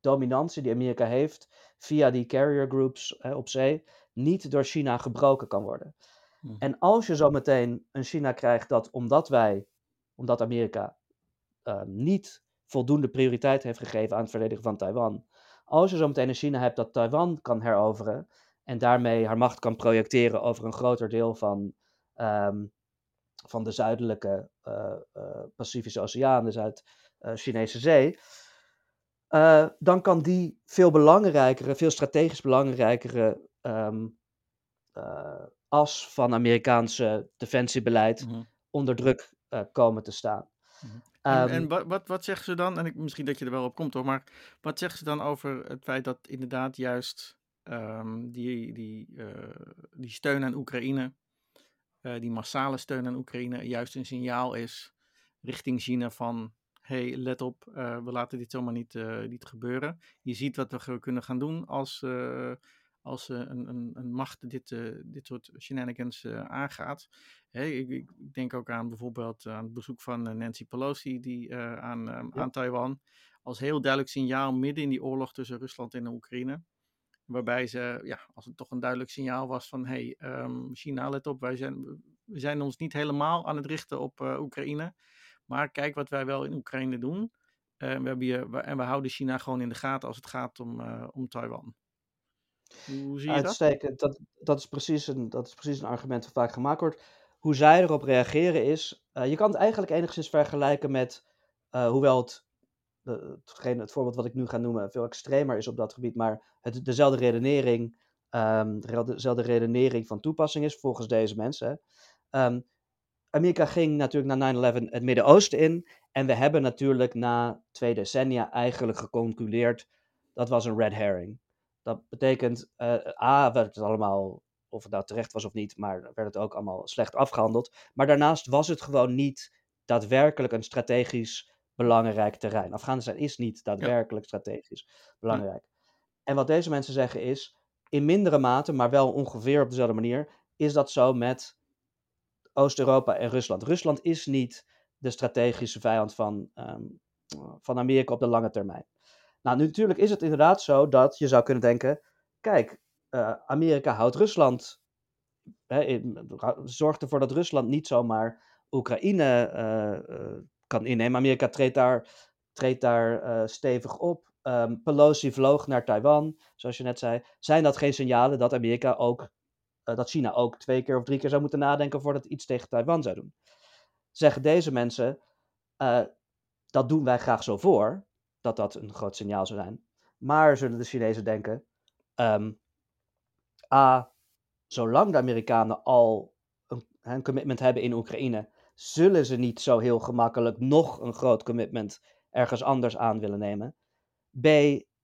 dominantie die Amerika heeft via die carrier groups eh, op zee niet door China gebroken kan worden. Mhm. En als je zo meteen een China krijgt dat omdat wij, omdat Amerika eh, niet voldoende prioriteit heeft gegeven aan het verdedigen van Taiwan, als je zo meteen een China hebt dat Taiwan kan heroveren en daarmee haar macht kan projecteren over een groter deel van, ehm, van de zuidelijke eh, eh, Pacifische Oceaan, de Zuid-Chinese Zee, eh, dan kan die veel belangrijkere, veel strategisch belangrijkere ehm, eh, as van Amerikaanse defensiebeleid Mhm. onder druk komen te staan. Mhm. En, Ehm, en wat, wat, wat zeggen ze dan? En ik, misschien dat je er wel op komt hoor, maar wat zeggen ze dan over het feit dat inderdaad juist ehm, die, die, die steun aan Oekraïne, die massale steun aan Oekraïne, juist een signaal is richting China van hey, let op, we laten dit zomaar niet, niet gebeuren. Je ziet wat we kunnen gaan doen als, als een, een, een, macht dit, dit soort shenanigans aangaat. Hey, ik, ik, denk ook aan bijvoorbeeld aan het bezoek van Nancy Pelosi die, aan, ehm, aan Taiwan. Als heel duidelijk signaal midden in die oorlog tussen Rusland en Oekraïne. Waarbij ze, ja, als het toch een duidelijk signaal was van hey, um, China, let op, wij zijn, we zijn ons niet helemaal aan het richten op Oekraïne. Maar kijk wat wij wel in Oekraïne doen. Uh, we hebben hier, en we houden China gewoon in de gaten als het gaat om, uh, om Taiwan. Hoe zie je Uitstekend. dat? Dat, dat, is precies een, dat is precies een argument dat vaak gemaakt wordt. Hoe zij erop reageren is, uh, je kan het eigenlijk enigszins vergelijken met, hoewel het, het voorbeeld wat ik nu ga noemen veel extremer is op dat gebied, maar het, dezelfde redenering, um, dezelfde redenering van toepassing is volgens deze mensen. Um, Amerika ging natuurlijk na 9-11 het Midden-Oosten in. En we hebben natuurlijk na twee decennia eigenlijk geconcludeerd dat was een red herring. Dat betekent, uh, A, werd het allemaal, of het nou terecht was of niet, maar werd het ook allemaal slecht afgehandeld. Maar daarnaast was het gewoon niet daadwerkelijk een strategisch belangrijk terrein. Afghanistan is niet daadwerkelijk strategisch belangrijk. En wat deze mensen zeggen is, in mindere mate, maar wel ongeveer op dezelfde manier, is dat zo met Oost-Europa en Rusland. Rusland is niet de strategische vijand van, um, van Amerika op de lange termijn. Nou, nu natuurlijk is het inderdaad zo dat je zou kunnen denken: kijk, uh, Amerika houdt Rusland. Hè, zorgt ervoor dat Rusland niet zomaar Oekraïne uh, uh, kan innemen. Amerika treedt daar, treedt daar stevig op. Um, Pelosi vloog naar Taiwan, zoals je net zei. Zijn dat geen signalen dat Amerika ook dat China ook twee keer of drie keer zou moeten nadenken voordat het iets tegen Taiwan zou doen. Zeggen deze mensen, uh, dat doen wij graag zo voor, dat dat een groot signaal zou zijn. Maar zullen de Chinezen denken, um, A, zolang de Amerikanen al een, commitment hebben in Oekraïne, zullen ze niet zo heel gemakkelijk nog een groot commitment ergens anders aan willen nemen. B,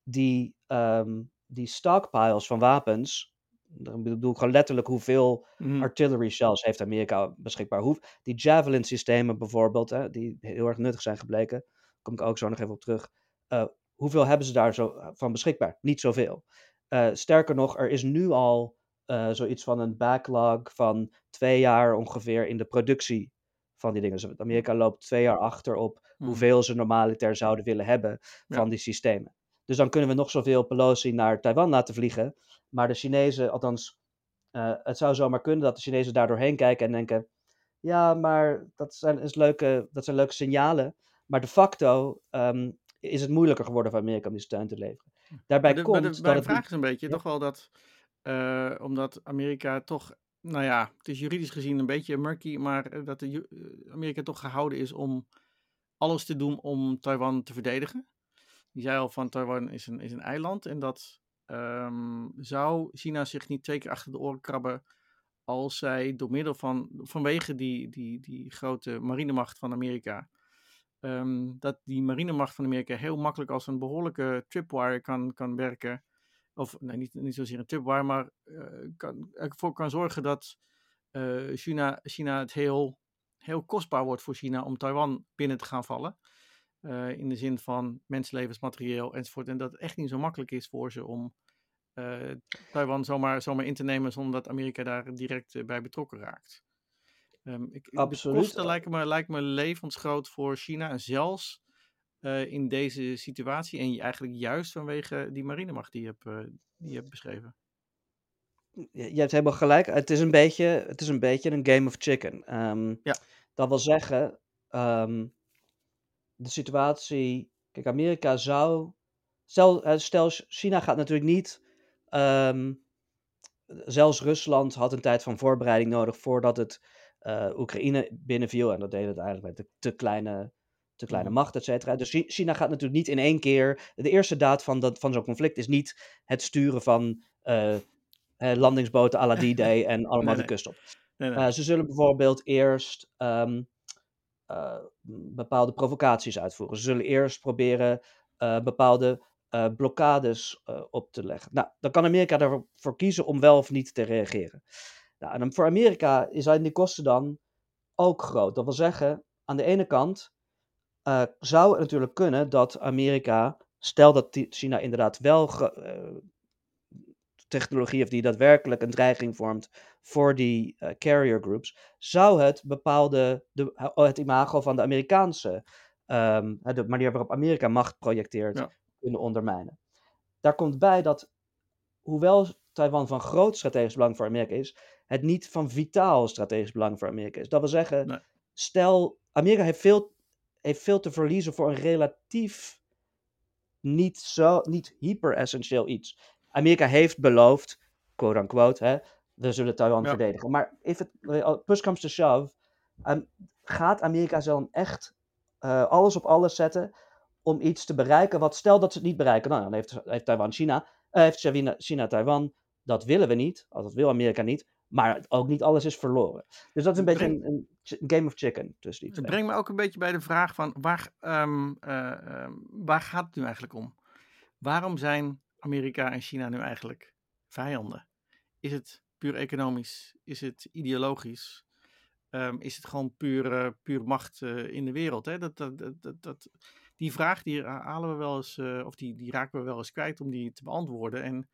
die, um, die stockpiles van wapens, ik bedoel gewoon letterlijk hoeveel mm. artillery shells heeft Amerika beschikbaar. Hoe, die Javelin systemen bijvoorbeeld, hè, die heel erg nuttig zijn gebleken, daar kom ik ook zo nog even op terug. Uh, hoeveel hebben ze daar zo van beschikbaar? Niet zoveel. Uh, sterker nog, er is nu al uh, zoiets van een backlog van twee jaar ongeveer in de productie van die dingen. Dus Amerika loopt twee jaar achter op mm. hoeveel ze normaliter zouden willen hebben van die systemen. Dus dan kunnen we nog zoveel Pelosi naar Taiwan laten vliegen. Maar de Chinezen, althans, uh, het zou zomaar kunnen dat de Chinezen daar doorheen kijken en denken: ja, maar dat zijn, is leuke, dat zijn leuke signalen. Maar de facto um, is het moeilijker geworden voor Amerika om die steun te leveren. Daarbij maar de, komt. De, maar de vraag is een beetje ja? toch wel dat, uh, omdat Amerika toch, nou ja, het is juridisch gezien een beetje murky, maar dat de, Amerika toch gehouden is om alles te doen om Taiwan te verdedigen. Die zei al van Taiwan is een, is een eiland en dat um, zou China zich niet twee keer achter de oren krabben als zij door middel van, vanwege die, die, die grote marinemacht van Amerika, um, dat die marinemacht van Amerika heel makkelijk als een behoorlijke tripwire kan, kan werken. Of nee, niet, niet zozeer een tripwire, maar kan, ervoor kan zorgen dat uh, China, China het heel, heel kostbaar wordt voor China om Taiwan binnen te gaan vallen. Uh, in de zin van mensenlevens, materieel enzovoort. En dat het echt niet zo makkelijk is voor ze om uh, Taiwan zomaar, zomaar in te nemen zonder dat Amerika daar direct uh, bij betrokken raakt. Um, ik, Absoluut. De kosten lijken me, lijken me levensgroot voor China. En zelfs in deze situatie. En eigenlijk juist vanwege die marinemacht die je hebt, die je hebt beschreven. Je, je hebt helemaal gelijk. Het is een beetje, het is een, beetje een game of chicken. Um, ja. Dat wil zeggen... Um, de situatie. Kijk, Amerika zou. Stel, eh, stel China gaat natuurlijk niet. Um, zelfs Rusland had een tijd van voorbereiding nodig voordat het uh, Oekraïne binnenviel. En dat deed het eigenlijk met de te kleine, te kleine mhm. macht, et cetera. Dus China gaat natuurlijk niet in één keer. De eerste daad van, dat, van zo'n conflict is niet het sturen van uh, landingsboten à la *laughs* D-Day en allemaal nee, de kust op. Nee, nee. Eh, ze zullen bijvoorbeeld eerst ehm, eh, bepaalde provocaties uitvoeren. Ze zullen eerst proberen eh, bepaalde eh, blokkades op te leggen. Nou, dan kan Amerika ervoor kiezen om wel of niet te reageren. Nou, en voor Amerika zijn die kosten dan ook groot. Dat wil zeggen, aan de ene kant zou het natuurlijk kunnen dat Amerika, stel dat China inderdaad wel technologie heeft die daadwerkelijk een dreiging vormt voor die eh, carrier groups, zou het bepaalde, de, het imago van de Amerikaanse, ehm, de manier waarop Amerika macht projecteert, Ja. kunnen ondermijnen. Daar komt bij dat, hoewel Taiwan van groot strategisch belang voor Amerika is, het niet van vitaal strategisch belang voor Amerika is. Dat wil zeggen, Nee. stel, Amerika heeft veel, heeft veel te verliezen voor een relatief niet, zo, niet hyper-essentieel iets. Amerika heeft beloofd, quote-unquote, hè, we zullen Taiwan Ja. verdedigen. Maar if it, push comes to shove, ehm, gaat Amerika dan echt eh, alles op alles zetten om iets te bereiken? Wat stel dat ze het niet bereiken, nou, dan heeft, heeft Taiwan China, eh, heeft China, China Taiwan, dat willen we niet, dat wil Amerika niet, maar ook niet alles is verloren. Dus dat is een beetje een, een game of chicken tussen die Het twee. brengt me ook een beetje bij de vraag van waar, ehm, eh, ehm, waar gaat het nu eigenlijk om? Waarom zijn Amerika en China nu eigenlijk vijanden? Is het puur economisch? Is het ideologisch? Ehm, is het gewoon puur, eh, puur macht eh, in de wereld? Hè? Dat, dat, dat, dat, die vraag die halen we wel eens, eh, of die, die raken we wel eens kwijt om die te beantwoorden. En,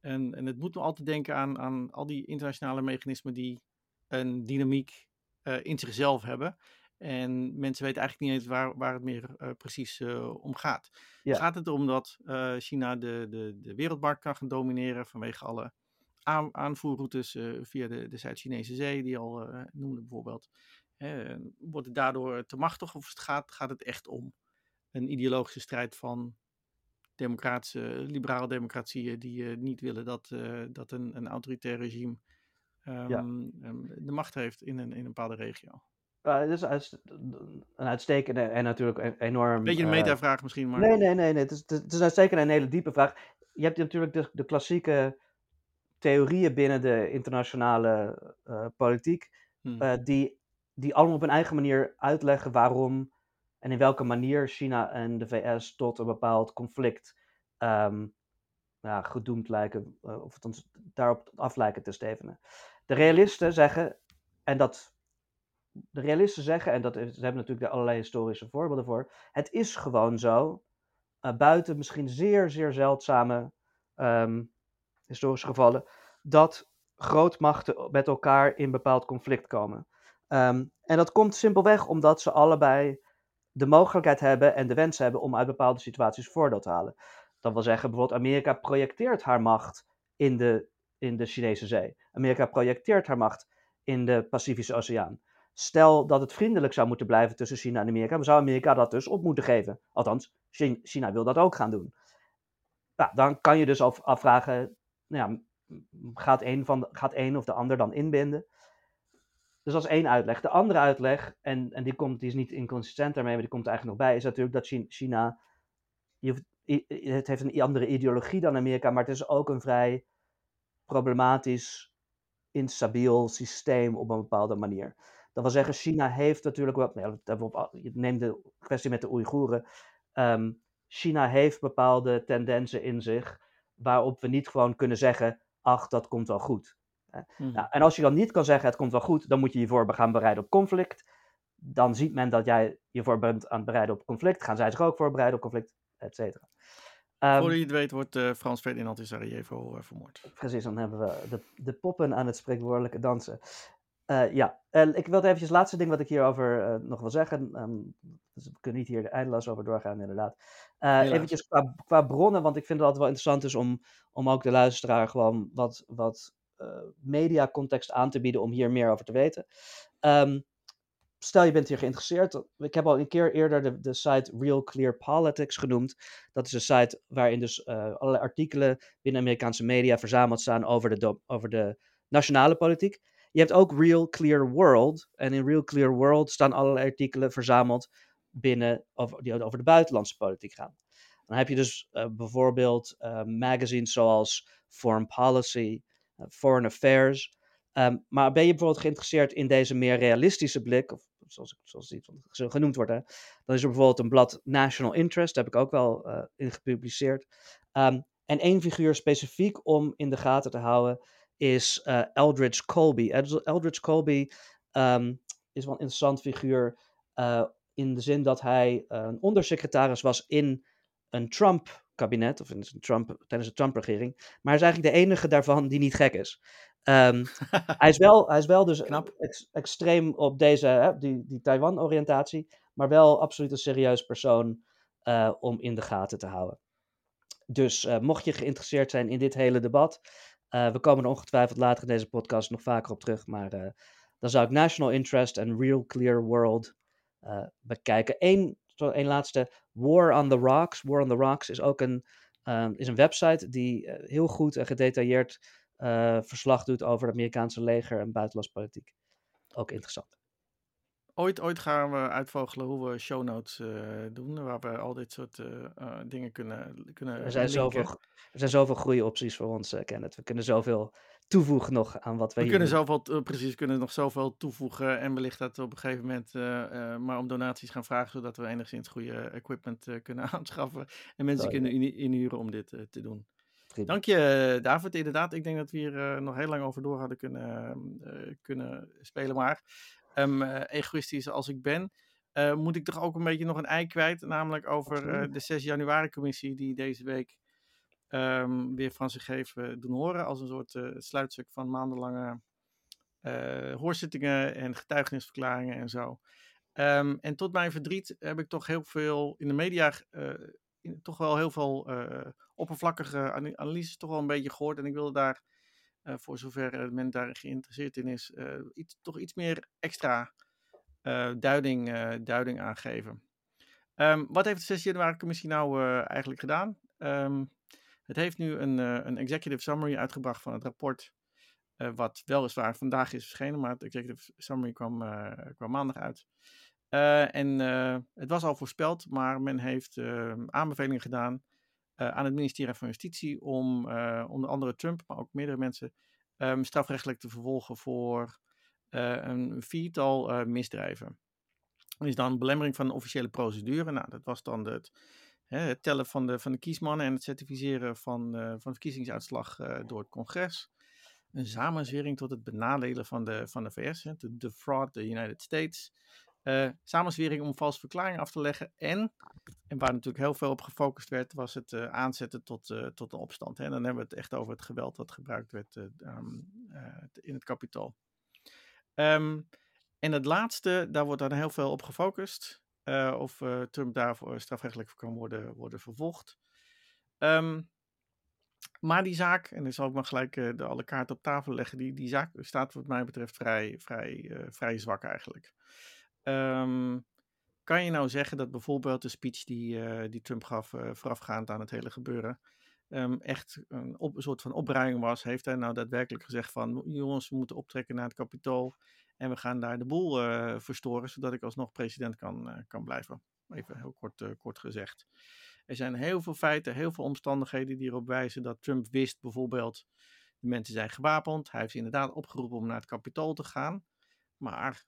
en, en het moet me altijd denken aan, aan al die internationale mechanismen die een dynamiek in zichzelf hebben. En mensen weten eigenlijk niet eens waar, waar het meer eh, precies eh, om gaat. Ja. Gaat het erom dat eh, China de, de, de wereldmarkt kan gaan domineren vanwege alle aan, aanvoerroutes via de, de Zuid-Chinese Zee, die al noemde bijvoorbeeld. Wordt het daardoor te machtig of het gaat, gaat het echt om een ideologische strijd van democratische, liberale democratieën die niet willen dat, dat een, een autoritair regime ehm, ehm, de macht heeft in een, in een bepaalde regio. Uh, het is een uitstekende en natuurlijk een enorm. Beetje een eh, metavraag misschien, maar Nee, nee, nee, nee. Het is, het is uitstekend een hele diepe vraag. Je hebt natuurlijk de, de klassieke theorieën binnen de internationale eh, politiek, hm, eh, die, die allemaal op hun eigen manier uitleggen waarom en in welke manier China en de VS tot een bepaald conflict ehm, ja, gedoemd lijken, of althans daarop af lijken te stevenen. De realisten zeggen, en dat. De realisten zeggen, en dat is, ze hebben natuurlijk allerlei historische voorbeelden voor. Het is gewoon zo, eh, buiten misschien zeer, zeer zeldzame ehm, historische gevallen, dat grootmachten met elkaar in bepaald conflict komen. Ehm, en dat komt simpelweg omdat ze allebei de mogelijkheid hebben en de wens hebben om uit bepaalde situaties voordeel te halen. Dat wil zeggen, bijvoorbeeld Amerika projecteert haar macht in de, in de Chinese zee. Amerika projecteert haar macht in de Pacifische Oceaan. Stel dat het vriendelijk zou moeten blijven tussen China en Amerika, dan zou Amerika dat dus op moeten geven. Althans, Chi- China wil dat ook gaan doen. Nou, dan kan je dus af, afvragen, nou ja, gaat een, van gaat of de ander dan inbinden? Dus dat is één uitleg. De andere uitleg, en, en die, komt, die is niet inconsistent daarmee, maar die komt er eigenlijk nog bij, is natuurlijk dat Chi- China, je het heeft een andere ideologie dan Amerika, maar het is ook een vrij problematisch, instabiel systeem op een bepaalde manier. Dat wil zeggen, China heeft natuurlijk wel, nou ja, neemt de kwestie met de Oeigoeren, Ehm, China heeft bepaalde tendensen in zich waarop we niet gewoon kunnen zeggen, ach, dat komt wel goed. hm. Nou, en als je dan niet kan zeggen, het komt wel goed, dan moet je je voor gaan bereiden op conflict. Dan ziet men dat jij je voor bent aan het bereiden op conflict. Gaan zij zich ook voorbereiden op conflict, et cetera. Ehm, Voordat je het weet wordt eh, Frans Ferdinand in Sarajevo eh, vermoord. Precies, dan hebben we de, de poppen aan het spreekwoordelijke dansen. Eh, ja, en ik wilde eventjes het laatste ding wat ik hierover eh nog wil zeggen. ehm, dus we kunnen niet hier eindeloos over doorgaan, inderdaad. Eh eventjes qua, qua bronnen, want ik vind het altijd wel interessant is om, om ook de luisteraar gewoon wat, wat mediacontext aan te bieden om hier meer over te weten. Ehm, stel je bent hier geïnteresseerd. Ik heb al een keer eerder de, de site Real Clear Politics genoemd. Dat is een site waarin dus allerlei artikelen binnen Amerikaanse media verzameld staan over de, over de nationale politiek. Je hebt ook Real Clear World. En in Real Clear World staan allerlei artikelen verzameld binnen, over, die over de buitenlandse politiek gaan. Dan heb je dus eh, bijvoorbeeld eh, magazines zoals Foreign Policy, eh, Foreign Affairs. Ehm, maar ben je bijvoorbeeld geïnteresseerd in deze meer realistische blik, of zoals, zoals die genoemd wordt, hè, dan is er bijvoorbeeld een blad National Interest, daar heb ik ook wel in gepubliceerd. Um, en één figuur specifiek om in de gaten te houden is uh, Eldridge Colby. Eldridge Colby um, is wel een interessant figuur uh, in de zin dat hij een ondersecretaris was in een Trump-kabinet, of in een Trump, tijdens de Trump-regering. Maar hij is eigenlijk de enige daarvan die niet gek is. Um, *laughs* hij, is wel, hij is wel dus ex, extreem op deze, hè, die, die Taiwan-oriëntatie, maar wel absoluut een serieus persoon uh, om in de gaten te houden. Dus uh, mocht je geïnteresseerd zijn in dit hele debat, uh, we komen er ongetwijfeld later in deze podcast nog vaker op terug, maar dan zou ik National Interest en Real Clear World bekijken. Eén, één laatste, War on the Rocks. War on the Rocks is ook een, um, is een website die heel goed en gedetailleerd verslag doet over het Amerikaanse leger en buitenlandse politiek. Ook interessant. Ooit, ooit gaan we uitvogelen hoe we show notes uh, doen, waar we al dit soort uh, dingen kunnen, kunnen er zijn, zoveel, er zijn zoveel groeiopties voor ons, Kenneth. We kunnen zoveel toevoegen nog aan wat we, we kunnen zoveel, precies, kunnen nog zoveel toevoegen en wellicht dat we op een gegeven moment maar om donaties gaan vragen, zodat we enigszins goede equipment kunnen *laughs* aanschaffen en mensen kunnen inhuren om dit te doen. Dank je, David. Inderdaad, ik denk dat we hier nog heel lang over door hadden kunnen, kunnen spelen. Maar um, egoïstisch als ik ben, moet ik toch ook een beetje nog een ei kwijt. Namelijk over de 6 januari commissie die deze week um, weer van zich heeft doen horen. Als een soort sluitstuk van maandenlange hoorzittingen en getuigenisverklaringen en zo. Um, en tot mijn verdriet heb ik toch heel veel in de media toch wel heel veel oppervlakkige analyses toch wel een beetje gehoord. En ik wilde daar, voor zover men daar geïnteresseerd in is, uh, iets, toch iets meer extra duiding, duiding aangeven. Um, wat heeft de 6 januari commissie nou eigenlijk gedaan? Um, het heeft nu een, een executive summary uitgebracht van het rapport. wat weliswaar vandaag is verschenen, maar het executive summary kwam, maandag uit. Uh, en uh, het was al voorspeld, maar men heeft uh, aanbevelingen gedaan aan het ministerie van Justitie om onder andere Trump, maar ook meerdere mensen, um, strafrechtelijk te vervolgen voor een viertal misdrijven. Er is dan belemmering van een officiële procedure. Nou, dat was dan het, hè, het tellen van de, van de kiesmannen en het certificeren van, van de verkiezingsuitslag door het congres. Een samenzwering tot het benadelen van de, van de VS, de defraud the United States. Uh, samenzwering om valse verklaringen af te leggen. En, en waar natuurlijk heel veel op gefocust werd, was het uh, aanzetten tot, uh, tot een opstand. Hè. Dan hebben we het echt over het geweld dat gebruikt werd um, in het kapitool. Um, en het laatste, daar wordt dan heel veel op gefocust. of Trump daarvoor strafrechtelijk kan worden, worden vervolgd. Um, maar die zaak, en dan zal ik maar gelijk de alle kaarten op tafel leggen, die, die zaak staat wat mij betreft vrij, vrij, vrij zwak eigenlijk. Um, kan je nou zeggen dat bijvoorbeeld de speech die, uh, die Trump gaf uh, voorafgaand aan het hele gebeuren um, echt een, een, soort van opruiming was? Heeft hij nou daadwerkelijk gezegd van jongens, we moeten optrekken naar het kapitool en we gaan daar de boel uh, verstoren zodat ik alsnog president kan, kan blijven? Even heel kort, kort gezegd. Er zijn heel veel feiten, heel veel omstandigheden die erop wijzen dat Trump wist bijvoorbeeld de mensen zijn gewapend. Hij heeft inderdaad opgeroepen om naar het kapitool te gaan. Maar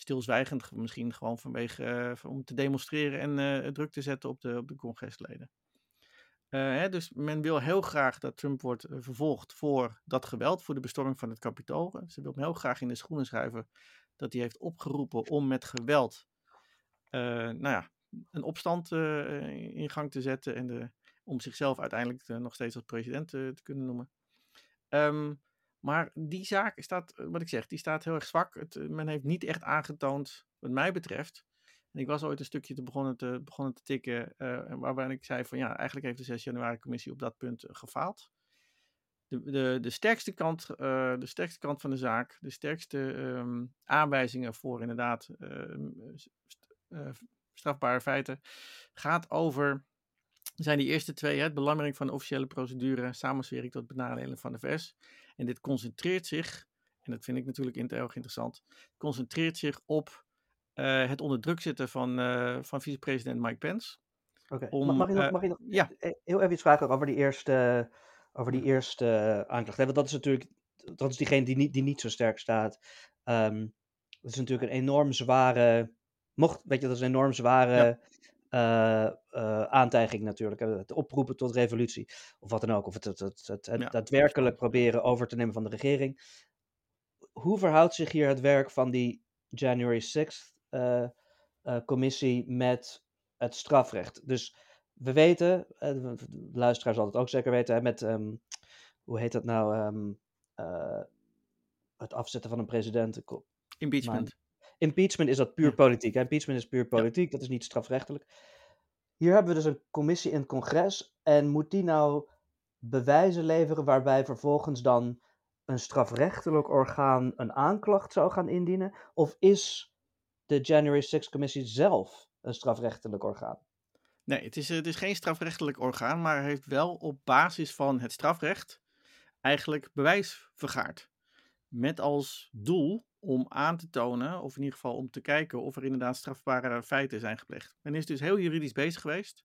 stilzwijgend, misschien gewoon vanwege uh, om te demonstreren en uh, druk te zetten op de, op de congresleden. Uh, hè, dus men wil heel graag dat Trump wordt vervolgd voor dat geweld, voor de bestorming van het kapitool. Ze wil hem heel graag in de schoenen schuiven dat hij heeft opgeroepen om met geweld nou ja, een opstand in gang te zetten en de, om zichzelf uiteindelijk nog steeds als president te kunnen noemen. Um, maar die zaak staat, eh, wat ik zeg, die staat heel erg zwak. Het, eh, men heeft niet echt aangetoond, wat mij betreft. En ik was ooit een stukje te begonnen, te, begonnen te tikken, uh, waarbij ik zei van ja, eigenlijk heeft de 6 januari commissie op dat punt gefaald. De, de, de, sterkste kant, de sterkste kant van de zaak, de sterkste um, aanwijzingen voor inderdaad uh, strafbare feiten, gaat over zijn die eerste twee, het belangrijking van de officiële procedure, samenswering tot benadelen van de VS. En dit concentreert zich, en dat vind ik natuurlijk erg interessant, concentreert zich op uh, het onder druk zetten van, uh, van vicepresident Mike Pence. Oké, okay. mag, mag, mag, ik nog ja. heel even iets vragen over die eerste, over die eerste aanklacht? Want dat is natuurlijk dat is diegene die niet, die niet zo sterk staat. Ehm, dat is natuurlijk een enorm zware, mocht, weet je, dat is een enorm zware uh, aantijging natuurlijk. Het oproepen tot revolutie, of wat dan ook. Of het, het, het, daadwerkelijk proberen over te nemen van de regering. Hoe verhoudt zich hier het werk van die January 6th commissie met het strafrecht? Dus we weten, de luisteraar zal het ook zeker weten, met, ehm, hoe heet dat nou, um, het afzetten van een president. Impeachment. Impeachment is dat puur politiek. Impeachment is puur politiek, dat is niet strafrechtelijk. Hier hebben we dus een commissie in het congres en moet die nou bewijzen leveren waarbij vervolgens dan een strafrechtelijk orgaan een aanklacht zou gaan indienen? Of is de January 6 commissie zelf een strafrechtelijk orgaan? Nee, het is, het is geen strafrechtelijk orgaan, maar heeft wel op basis van het strafrecht eigenlijk bewijs vergaard. Met als doel om aan te tonen, of in ieder geval om te kijken of er inderdaad strafbare feiten zijn gepleegd. Men is dus heel juridisch bezig geweest.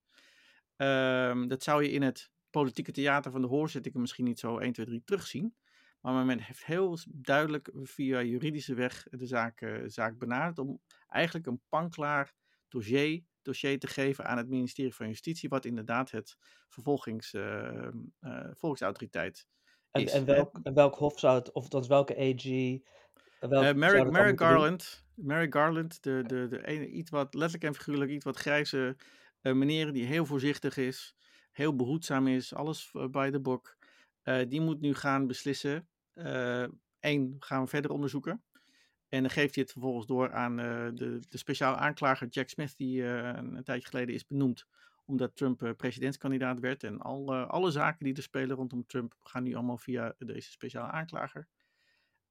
Ehm, dat zou je in het politieke theater van de hoorzittingen misschien niet zo 1, 2, 3 terugzien. Maar men heeft heel duidelijk via juridische weg de zaak, uh, zaak benaderd om eigenlijk een panklaar dossier dossier te geven aan het ministerie van Justitie, wat inderdaad het vervolgings, uh, uh, volksautoriteit en, is. En welk, en welk hof zou het, of welke AG? Welk, uh, Merrick, Merrick Garland, Merrick Garland, de, de, de ene, iets wat letterlijk en figuurlijk, iets wat grijze meneer die heel voorzichtig is, heel behoedzaam is, alles bij de bok. die moet nu gaan beslissen. Eén, gaan we verder onderzoeken. En dan geeft hij het vervolgens door aan uh, de, de speciale aanklager Jack Smith, die uh, een, tijdje geleden is benoemd omdat Trump uh, presidentskandidaat werd. En al, alle zaken die er spelen rondom Trump gaan nu allemaal via deze speciale aanklager.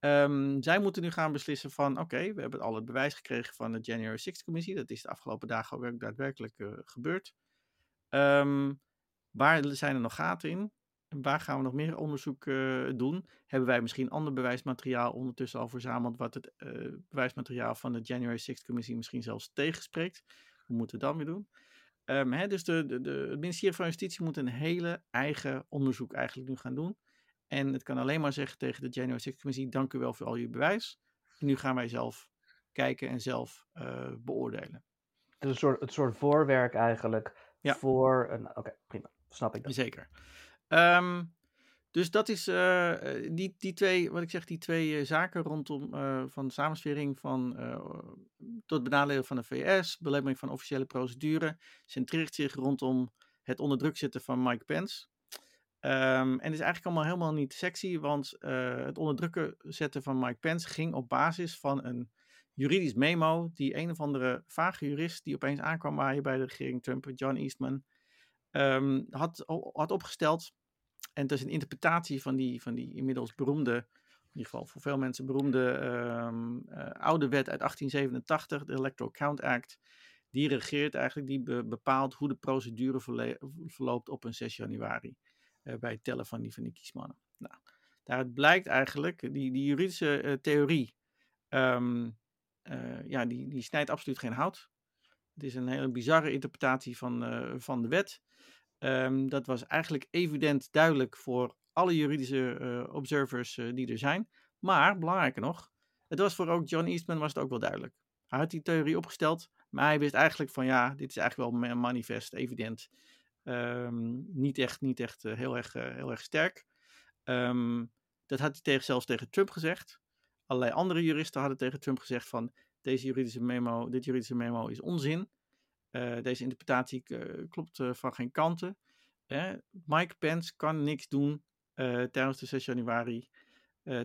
Um, zij moeten nu gaan beslissen van, oké, we hebben al het bewijs gekregen van de January 6th commissie. Dat is de afgelopen dagen ook daadwerkelijk gebeurd. Um, waar zijn er nog gaten in? waar gaan we nog meer onderzoek uh, doen? Hebben wij misschien ander bewijsmateriaal ondertussen al verzameld, wat het uh, bewijsmateriaal van de January 6th commissie misschien zelfs tegenspreekt? Hoe moeten we dan weer doen? Um, hè, dus de, de, de, het ministerie van Justitie moet een hele eigen onderzoek eigenlijk nu gaan doen. En het kan alleen maar zeggen tegen de January 6th commissie, dank u wel voor al uw bewijs. nu gaan wij zelf kijken en zelf uh, beoordelen. een soort, het soort voorwerk eigenlijk ja. voor een... Oké, prima. Snap ik dat. Zeker. Um, dus dat is uh, die, die twee, wat ik zeg, die twee uh, zaken rondom uh, van samenswering van tot benadelen van de VS, belemmering van officiële procedure, centreert zich rondom het onder druk zetten van Mike Pence. Um, en is eigenlijk allemaal helemaal niet sexy, want het onder druk zetten van Mike Pence ging op basis van een juridisch memo die een of andere vage jurist die opeens aankwam waaien bij de regering Trump, John Eastman, um, had, had opgesteld en het is een interpretatie van die, van die inmiddels beroemde, in ieder geval voor veel mensen beroemde um, uh, oude wet uit 1887, de Electoral Count Act. Die regeert eigenlijk, die be bepaalt hoe de procedure verloopt op een 6 januari. Uh, bij het tellen van die, van die kiesmannen. Nou, daaruit blijkt eigenlijk, die, die juridische uh, theorie, um, ja, die, die snijdt absoluut geen hout. Het is een hele bizarre interpretatie van, van de wet. Um, dat was eigenlijk evident duidelijk voor alle juridische observers die er zijn. Maar, belangrijker nog, het was voor ook John Eastman was het ook wel duidelijk. Hij had die theorie opgesteld, maar hij wist eigenlijk van ja, dit is eigenlijk wel manifest, evident. Um, niet echt, niet echt uh, heel, erg, heel erg sterk. Um, dat had hij tegen, zelfs tegen Trump gezegd. Allerlei andere juristen hadden tegen Trump gezegd van deze juridische memo, dit juridische memo is onzin. Uh, deze interpretatie klopt van geen kanten. Mike Pence kan niks doen tijdens de 6 januari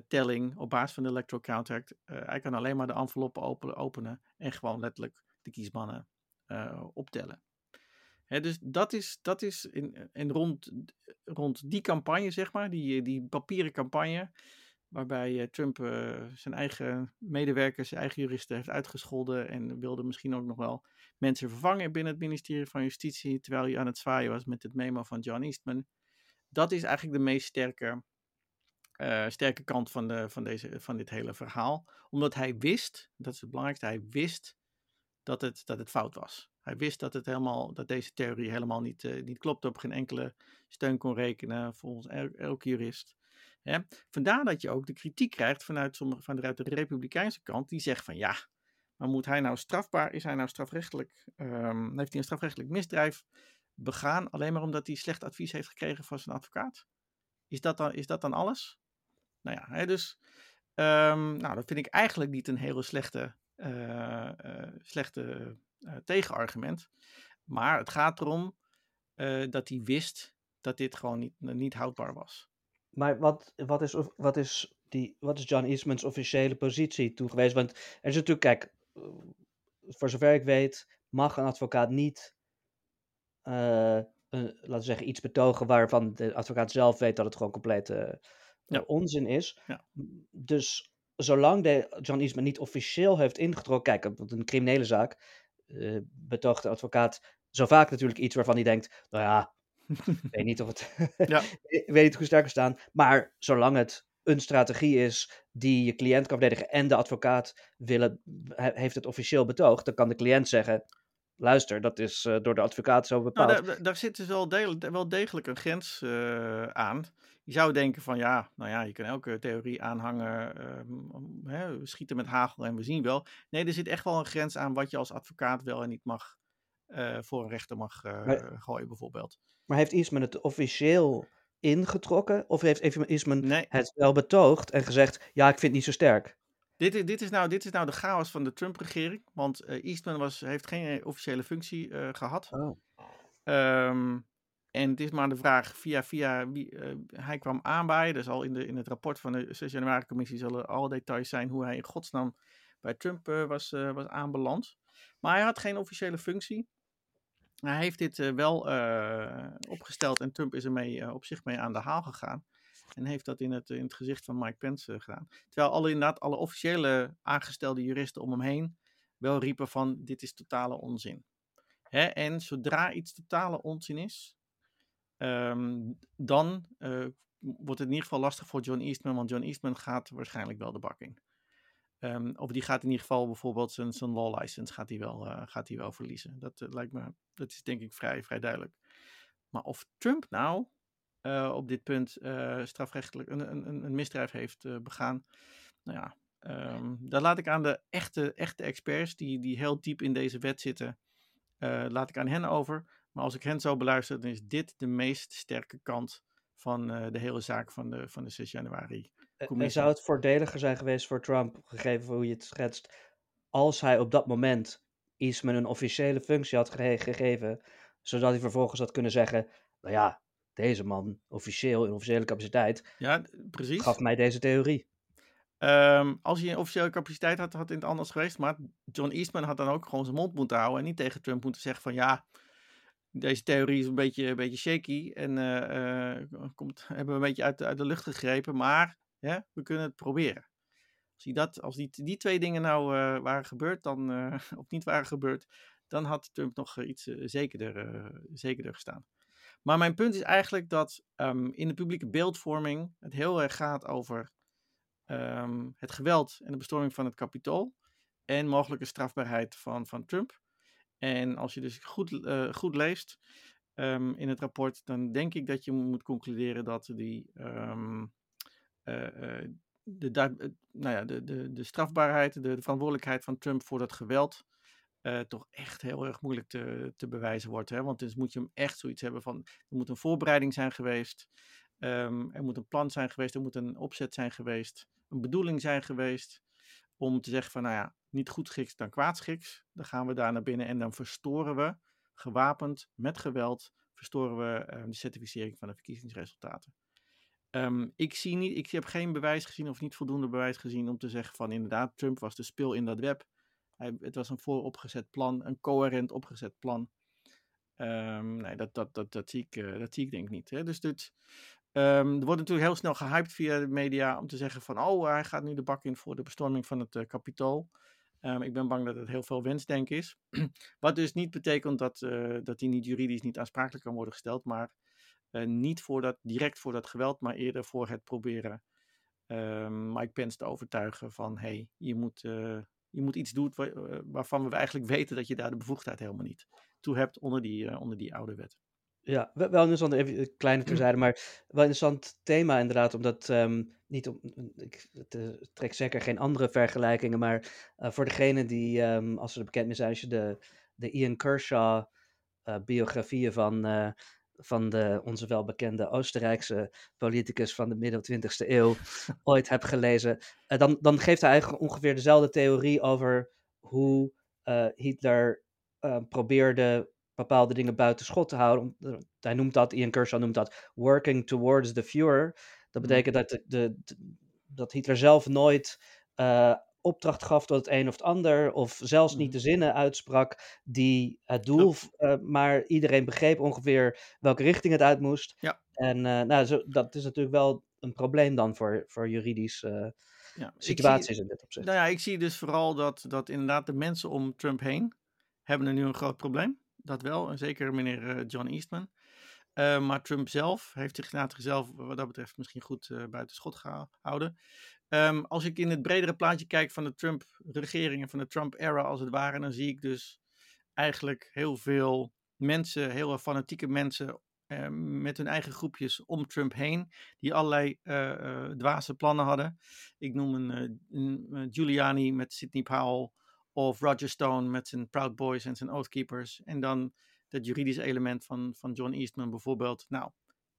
telling op basis van de Electoral Count Act. hij kan alleen maar de enveloppen openen, openen en gewoon letterlijk de kiesmannen optellen. Dus dat is, dat is in, rond, rond die campagne, zeg maar, die, die papieren campagne, waarbij Trump zijn eigen medewerkers, zijn eigen juristen heeft uitgescholden en wilde misschien ook nog wel mensen vervangen binnen het ministerie van Justitie, terwijl hij aan het zwaaien was met het memo van John Eastman. Dat is eigenlijk de meest sterke, uh, sterke kant van, de, van, deze, van dit hele verhaal. Omdat hij wist, dat is het belangrijkste, hij wist dat het, dat het fout was. Hij wist dat, het helemaal, dat deze theorie helemaal niet, uh, niet klopte, op geen enkele steun kon rekenen, volgens el elke jurist. Hè? Vandaar dat je ook de kritiek krijgt vanuit, sommige, vanuit de Republikeinse kant, die zegt van ja, maar moet hij nou strafbaar, is hij nou strafrechtelijk, um, heeft hij een strafrechtelijk misdrijf begaan alleen maar omdat hij slecht advies heeft gekregen van zijn advocaat? Is dat dan, is dat dan alles? Nou ja, hè, dus um, nou, dat vind ik eigenlijk niet een hele slechte, uh, uh, slechte tegenargument. Maar het gaat erom dat hij wist dat dit gewoon niet, niet houdbaar was. Maar wat, wat, is, wat, is die, wat is John Eastman's officiële positie toegewezen? Want er is natuurlijk, kijk, voor zover ik weet, mag een advocaat niet, uh, een, laten we zeggen, iets betogen waarvan de advocaat zelf weet dat het gewoon compleet uh, ja. onzin is. Ja. Dus zolang de John Eastman niet officieel heeft ingetrokken, kijk, een criminele zaak uh, betoogt de advocaat zo vaak natuurlijk iets waarvan hij denkt, nou ja, ik weet niet of het, *laughs* ja. *laughs* ik weet niet hoe sterk we staan, maar zolang het een strategie is die je cliënt kan verdedigen en de advocaat willen, heeft het officieel betoogd, dan kan de cliënt zeggen: luister, dat is uh, door de advocaat zo bepaald. Nou, daar, daar, zit dus wel, degelijk, wel degelijk een grens uh, aan. Je zou denken van ja, nou ja, je kan elke theorie aanhangen, hè, we schieten met hagel en we zien wel. Nee, er zit echt wel een grens aan wat je als advocaat wel en niet mag eh, voor een rechter mag maar, gooien bijvoorbeeld. Maar heeft Eastman het officieel ingetrokken? Of heeft Eastman nee. het wel betoogd en gezegd, ja, ik vind het niet zo sterk? Dit is, dit, is nou, dit is nou de chaos van de Trump-regering. Want uh, Eastman was, heeft geen officiële functie uh, gehad. Oh. Um, en het is maar de vraag via, via wie uh, hij kwam aanbaaien. Dus al in, de, in het rapport van de 6 januari commissie zullen alle details zijn hoe hij in godsnaam bij Trump was, was aanbeland. Maar hij had geen officiële functie. Hij heeft dit wel opgesteld en Trump is ermee op zich mee aan de haal gegaan. En heeft dat in het, in het gezicht van Mike Pence gedaan. Terwijl alle, inderdaad alle officiële aangestelde juristen om hem heen wel riepen van dit is totale onzin. Hè? En zodra iets totale onzin is, um, dan wordt het in ieder geval lastig voor John Eastman. Want John Eastman gaat waarschijnlijk wel de bak in. Um, of die gaat in ieder geval bijvoorbeeld zijn, zijn law license gaat hij wel, uh, gaat hij wel verliezen. Dat lijkt me, dat is denk ik vrij, vrij duidelijk. Maar of Trump nou uh, op dit punt strafrechtelijk een, een, een misdrijf heeft begaan, nou ja, um, daar laat ik aan de echte, echte experts die, die heel diep in deze wet zitten, laat ik aan hen over. Maar als ik hen zo beluister, dan is dit de meest sterke kant van de hele zaak van de, van de 6 januari en zou het voordeliger zijn geweest voor Trump, gegeven hoe je het schetst, als hij op dat moment Eastman een officiële functie had ge gegeven, zodat hij vervolgens had kunnen zeggen, nou ja, deze man, officieel, in officiële capaciteit, ja, precies. gaf mij deze theorie. Um, als hij een officiële capaciteit had, had het anders geweest. Maar John Eastman had dan ook gewoon zijn mond moeten houden. En niet tegen Trump moeten zeggen van ja, deze theorie is een beetje, een beetje shaky. En uh, uh, komt, hebben we een beetje uit, uit de lucht gegrepen. Maar ja, we kunnen het proberen. Als, die, dat, als die, die twee dingen nou uh, waren gebeurd, dan, *laughs* of niet waren gebeurd, dan had Trump nog iets zekerder, zekerder gestaan. Maar mijn punt is eigenlijk dat um, in de publieke beeldvorming het heel erg gaat over um, het geweld en de bestorming van het kapitool en mogelijke strafbaarheid van, van Trump. En als je dus goed, goed leest um, in het rapport, dan denk ik dat je moet concluderen dat die uh, de, de, nou ja, de, de, de strafbaarheid, de, de, verantwoordelijkheid van Trump voor dat geweld. Uh, toch echt heel erg moeilijk te, te bewijzen wordt. Hè? Want dus moet je hem echt zoiets hebben van. Er moet een voorbereiding zijn geweest. Um, er moet een plan zijn geweest. Er moet een opzet zijn geweest. Een bedoeling zijn geweest. Om te zeggen van, nou ja, niet goed schiks dan kwaadschiks. Dan gaan we daar naar binnen en dan verstoren we, gewapend met geweld, verstoren we uh, de certificering van de verkiezingsresultaten. Um, ik, zie niet, ik heb geen bewijs gezien of niet voldoende bewijs gezien om te zeggen van inderdaad, Trump was de spil in dat web. Hij, het was een vooropgezet plan, een coherent opgezet plan. Um, nee, dat, dat, dat, dat, zie ik, uh, dat zie ik denk ik niet. Hè? Dus dit, um, er wordt natuurlijk heel snel gehyped via de media om te zeggen van oh, hij gaat nu de bak in voor de bestorming van het uh, kapitool. ik ben bang dat het heel veel wensdenk is. *clears throat* Wat dus niet betekent dat, uh, dat hij niet juridisch niet aansprakelijk kan worden gesteld, maar niet voor dat, direct voor dat geweld, maar eerder voor het proberen Mike Pence te overtuigen van hé, hey, je, moet, je moet iets doen uh, waarvan we eigenlijk weten dat je daar de bevoegdheid helemaal niet toe hebt onder die, onder die oude wet. Ja, wel interessant, even een kleine terzijde, maar wel een interessant thema inderdaad, omdat ehm, niet om, ik eh, trek zeker geen andere vergelijkingen, maar uh, voor degene die, um, als ze er bekend mee zijn, als je de, de Ian Kershaw uh, biografieën van, van de, onze welbekende Oostenrijkse politicus van de midden 20e eeuw ooit hebt gelezen, dan, dan geeft hij eigenlijk ongeveer dezelfde theorie over hoe Hitler probeerde bepaalde dingen buiten schot te houden. Hij noemt dat, Ian Kershaw noemt dat working towards the Führer. Dat hmm. betekent dat, de, de, dat Hitler zelf nooit uh, opdracht gaf tot het een of het ander, of zelfs niet hmm. de zinnen uitsprak die het doel, uh, maar iedereen begreep ongeveer welke richting het uit moest. Ja. En uh, nou, zo, dat is natuurlijk wel een probleem dan voor, voor juridische ja, situaties zie, in dit opzicht. Nou ja, ik zie dus vooral dat, dat inderdaad de mensen om Trump heen hebben er nu een groot probleem dat wel. En zeker meneer eh, John Eastman. Uh, maar Trump zelf heeft zich later zelf, wat dat betreft, misschien goed uh, buiten schot gehouden. Um, als ik in het bredere plaatje kijk van de Trump-regering en van de Trump-era als het ware, dan zie ik dus eigenlijk heel veel mensen, heel fanatieke mensen uh, met hun eigen groepjes om Trump heen, die allerlei uh, dwaze plannen hadden. Ik noem een, een Giuliani met Sidney Powell, of Roger Stone met zijn Proud Boys en zijn Oathkeepers. En dan het juridische element van, van John Eastman bijvoorbeeld. Nou,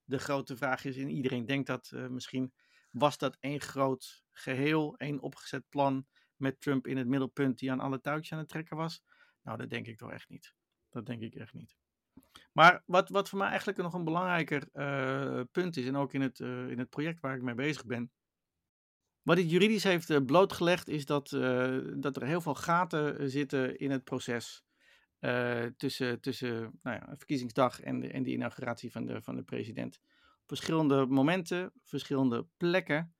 de grote vraag is, en iedereen denkt dat misschien, was dat één groot geheel, één opgezet plan met Trump in het middelpunt die aan alle touwtjes aan het trekken was? Nou, dat denk ik toch echt niet. Dat denk ik echt niet. Maar wat, wat voor mij eigenlijk nog een belangrijker uh, punt is, en ook in het, uh, in het project waar ik mee bezig ben, wat dit juridisch heeft eh, blootgelegd is dat, dat er heel veel gaten eh, zitten in het proces. Tussen, tussen nou ja, verkiezingsdag en de, en de inauguratie van de, van de president. Verschillende momenten, verschillende plekken.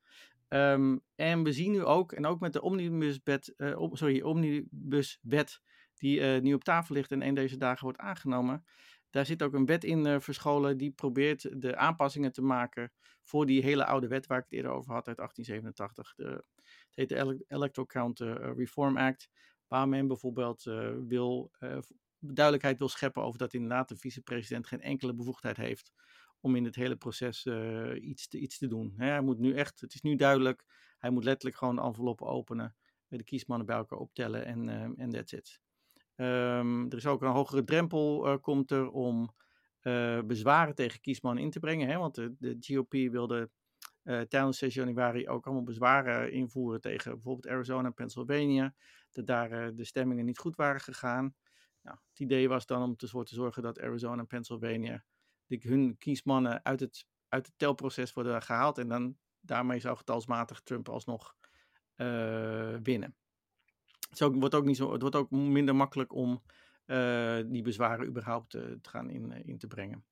Um, en we zien nu ook, en ook met de omnibuswet, uh, op, sorry, omnibuswet die uh, nu op tafel ligt en een deze dagen wordt aangenomen. Daar zit ook een wet in uh, verscholen die probeert de aanpassingen te maken voor die hele oude wet waar ik het eerder over had uit 1887. De, het heet de Electoral Count Reform Act, waar men bijvoorbeeld wil, duidelijkheid wil scheppen over dat inderdaad de vicepresident geen enkele bevoegdheid heeft om in het hele proces iets, te, iets te doen. Hij moet nu echt, het is nu duidelijk, hij moet letterlijk gewoon de enveloppen openen, de kiesmannen bij elkaar optellen en en that's it. Um, er is ook een hogere drempel uh, komt er om bezwaren tegen kiesman in te brengen. Hè? Want de, de GOP wilde uh, tijdens 6 januari ook allemaal bezwaren invoeren tegen bijvoorbeeld Arizona en Pennsylvania. Dat daar de stemmingen niet goed waren gegaan. Nou, het idee was dan om ervoor te zorgen dat Arizona en Pennsylvania de, hun kiesmannen uit het, uit het telproces worden gehaald. En dan daarmee zou getalsmatig Trump alsnog winnen. Het, wordt ook niet zo, het wordt ook minder makkelijk om uh, die bezwaren überhaupt uh, te gaan in, in te brengen.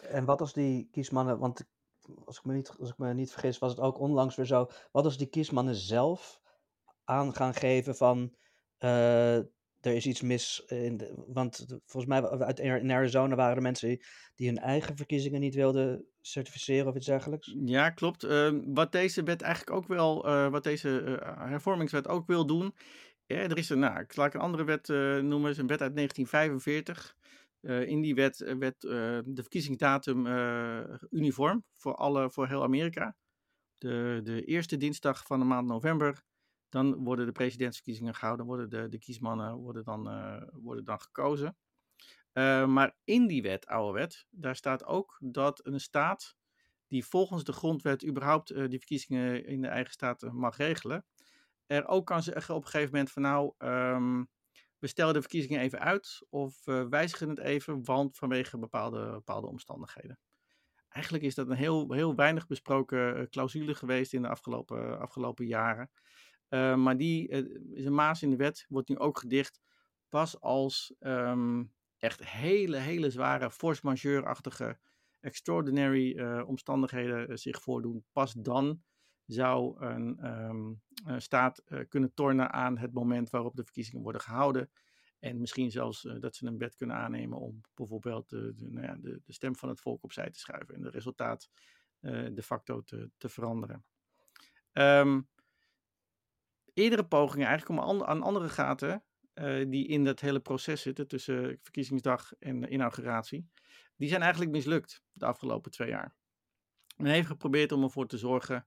En wat als die kiesmannen, want als ik, me niet, als ik me niet vergis, was het ook onlangs weer zo. Wat als die kiesmannen zelf aan gaan geven van er is iets mis. In want volgens mij uit, in Arizona waren er mensen die, hun eigen verkiezingen niet wilden certificeren of iets dergelijks. Ja, klopt. Ehm, wat deze wet eigenlijk ook wel, wat deze hervormingswet ook wil doen, ja, er is een, nou, ik zal een andere wet uh, noemen, is een wet uit 1945. Uh, in die wet werd de verkiezingsdatum uniform voor, alle, voor heel Amerika. De, de eerste dinsdag van de maand november, dan worden de presidentsverkiezingen gehouden, worden de, de kiesmannen worden dan, worden dan gekozen. maar in die wet, oude wet, daar staat ook dat een staat die volgens de grondwet überhaupt die verkiezingen in de eigen staat mag regelen, er ook kan zeggen op een gegeven moment van nou, um, we stellen de verkiezingen even uit of wijzigen het even, want vanwege bepaalde, bepaalde omstandigheden. Eigenlijk is dat een heel, heel weinig besproken eh, clausule geweest in de afgelopen, afgelopen jaren. Uh, maar die uh, is een maas in de wet, wordt nu ook gedicht. Pas als um, echt hele, hele zware force majeure-achtige extraordinary omstandigheden zich voordoen, pas dan zou een, een staat kunnen tornen aan het moment waarop de verkiezingen worden gehouden. En misschien zelfs dat ze een wet kunnen aannemen om bijvoorbeeld de, nou ja, de, de, stem van het volk opzij te schuiven en het resultaat de facto te, te veranderen. Um, eerdere pogingen eigenlijk om an aan andere gaten die in dat hele proces zitten tussen verkiezingsdag en inauguratie, die zijn eigenlijk mislukt de afgelopen twee jaar. Men heeft geprobeerd om ervoor te zorgen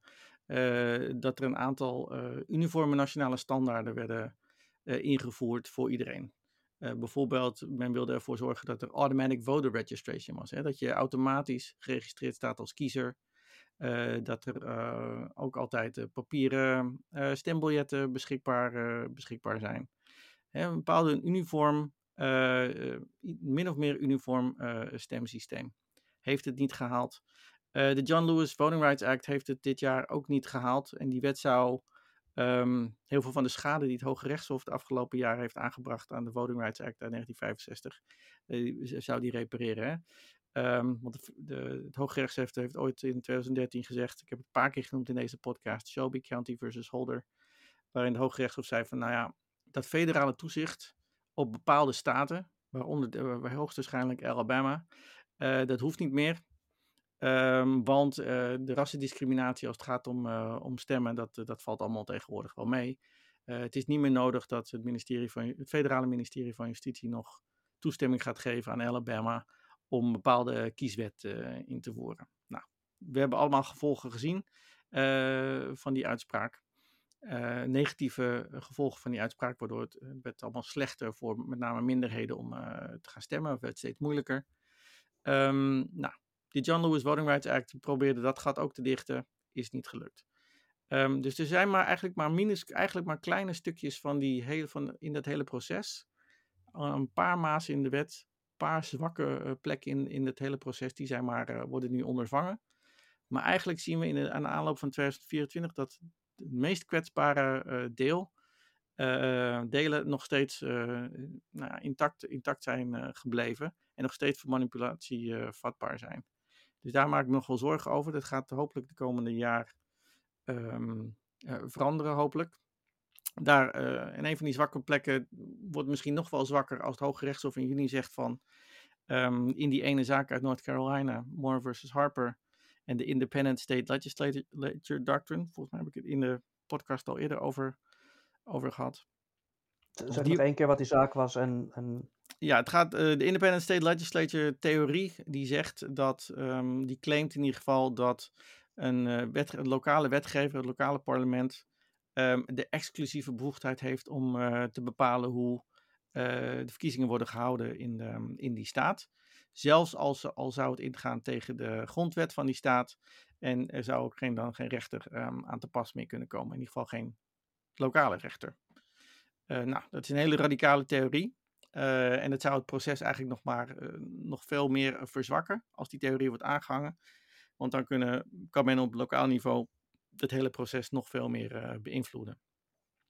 dat er een aantal uniforme nationale standaarden werden ingevoerd voor iedereen. bijvoorbeeld, men wilde ervoor zorgen dat er automatic voter registration was. Hè? Dat je automatisch geregistreerd staat als kiezer. Dat er ook altijd papieren stembiljetten beschikbaar, beschikbaar zijn. Hè, een bepaalde uniform, min of meer uniform stemsysteem. Heeft het niet gehaald. de John Lewis Voting Rights Act heeft het dit jaar ook niet gehaald. En die wet zou Ehm, heel veel van de schade die het Hoge Rechtshof de afgelopen jaren heeft aangebracht aan de Voting Rights Act uit 1965, uh, zou die repareren. Hè? Um, want de, het Hoge Rechtshof heeft ooit in 2013 gezegd, ik heb het een paar keer genoemd in deze podcast, Shelby County versus Holder, waarin het Hoge Rechtshof zei van, nou ja, dat federale toezicht op bepaalde staten, waaronder de, hoogstwaarschijnlijk Alabama, uh, dat hoeft niet meer. Um, want uh, de rassendiscriminatie als het gaat om, uh, om stemmen, dat, dat valt allemaal tegenwoordig wel mee. Het is niet meer nodig dat het, ministerie van, het federale ministerie van Justitie nog toestemming gaat geven aan Alabama om bepaalde kieswet in te voeren. Nou, we hebben allemaal gevolgen gezien van die uitspraak. negatieve gevolgen van die uitspraak, waardoor het, werd allemaal slechter voor met name minderheden om te gaan stemmen. Het werd steeds moeilijker. Um, nou, de John Lewis Voting Rights Act probeerde dat gat ook te dichten, is niet gelukt. Um, dus er zijn maar eigenlijk maar, minus, eigenlijk maar kleine stukjes van die hele, van, in dat hele proces. een paar mazen in de wet, paar zwakke uh, plekken in, in het hele proces, die zijn maar, uh, worden nu ondervangen. Maar eigenlijk zien we in de, aan de aanloop van 2024 dat het meest kwetsbare uh, deel, delen nog steeds nou intact, intact zijn gebleven en nog steeds voor manipulatie vatbaar zijn. Dus daar maak ik me nog wel zorgen over. Dat gaat hopelijk de komende jaar uh, veranderen, hopelijk. Daar, uh, in een van die zwakke plekken wordt misschien nog wel zwakker als het Hoge Rechtshof in juni zegt van um, in die ene zaak uit North Carolina, Moore versus Harper en de Independent State Legislature Doctrine. Volgens mij heb ik het in de podcast al eerder over, over gehad. Zeg die... nog één keer wat die zaak was en... en... Ja, het gaat, uh, de Independent State Legislature theorie, die zegt dat, um, die claimt in ieder geval dat een, uh, wet, een lokale wetgever, het lokale parlement, um, de exclusieve bevoegdheid heeft om uh, te bepalen hoe de verkiezingen worden gehouden in, de, in die staat. Zelfs als al zou het ingaan tegen de grondwet van die staat. En er zou ook geen, dan geen rechter um, aan te pas meer kunnen komen. In ieder geval geen lokale rechter. nou, dat is een hele radicale theorie. En het zou het proces eigenlijk nog maar nog veel meer verzwakken als die theorie wordt aangehangen. Want dan kunnen, kan men op lokaal niveau het hele proces nog veel meer uh, beïnvloeden.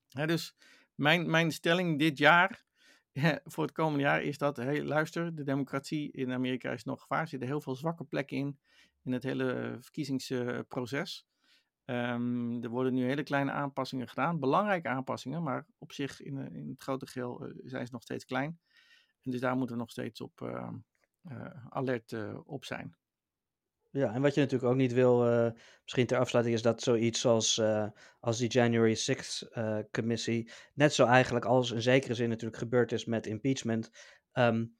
Dus mijn, mijn stelling dit jaar, *laughs* voor het komende jaar, is dat, luister, de democratie in Amerika is nog gevaar. Er zitten heel veel zwakke plekken in, in het hele verkiezingsproces. Um, er worden nu hele kleine aanpassingen gedaan, belangrijke aanpassingen, maar op zich in, eh, in het grote geheel uh, zijn ze nog steeds klein. En dus daar moeten we nog steeds op uh, alert op zijn. Ja, en wat je natuurlijk ook niet wil, misschien ter afsluiting, is dat zoiets als, als die January 6th commissie, net zo eigenlijk als in zekere zin natuurlijk gebeurd is met impeachment, um,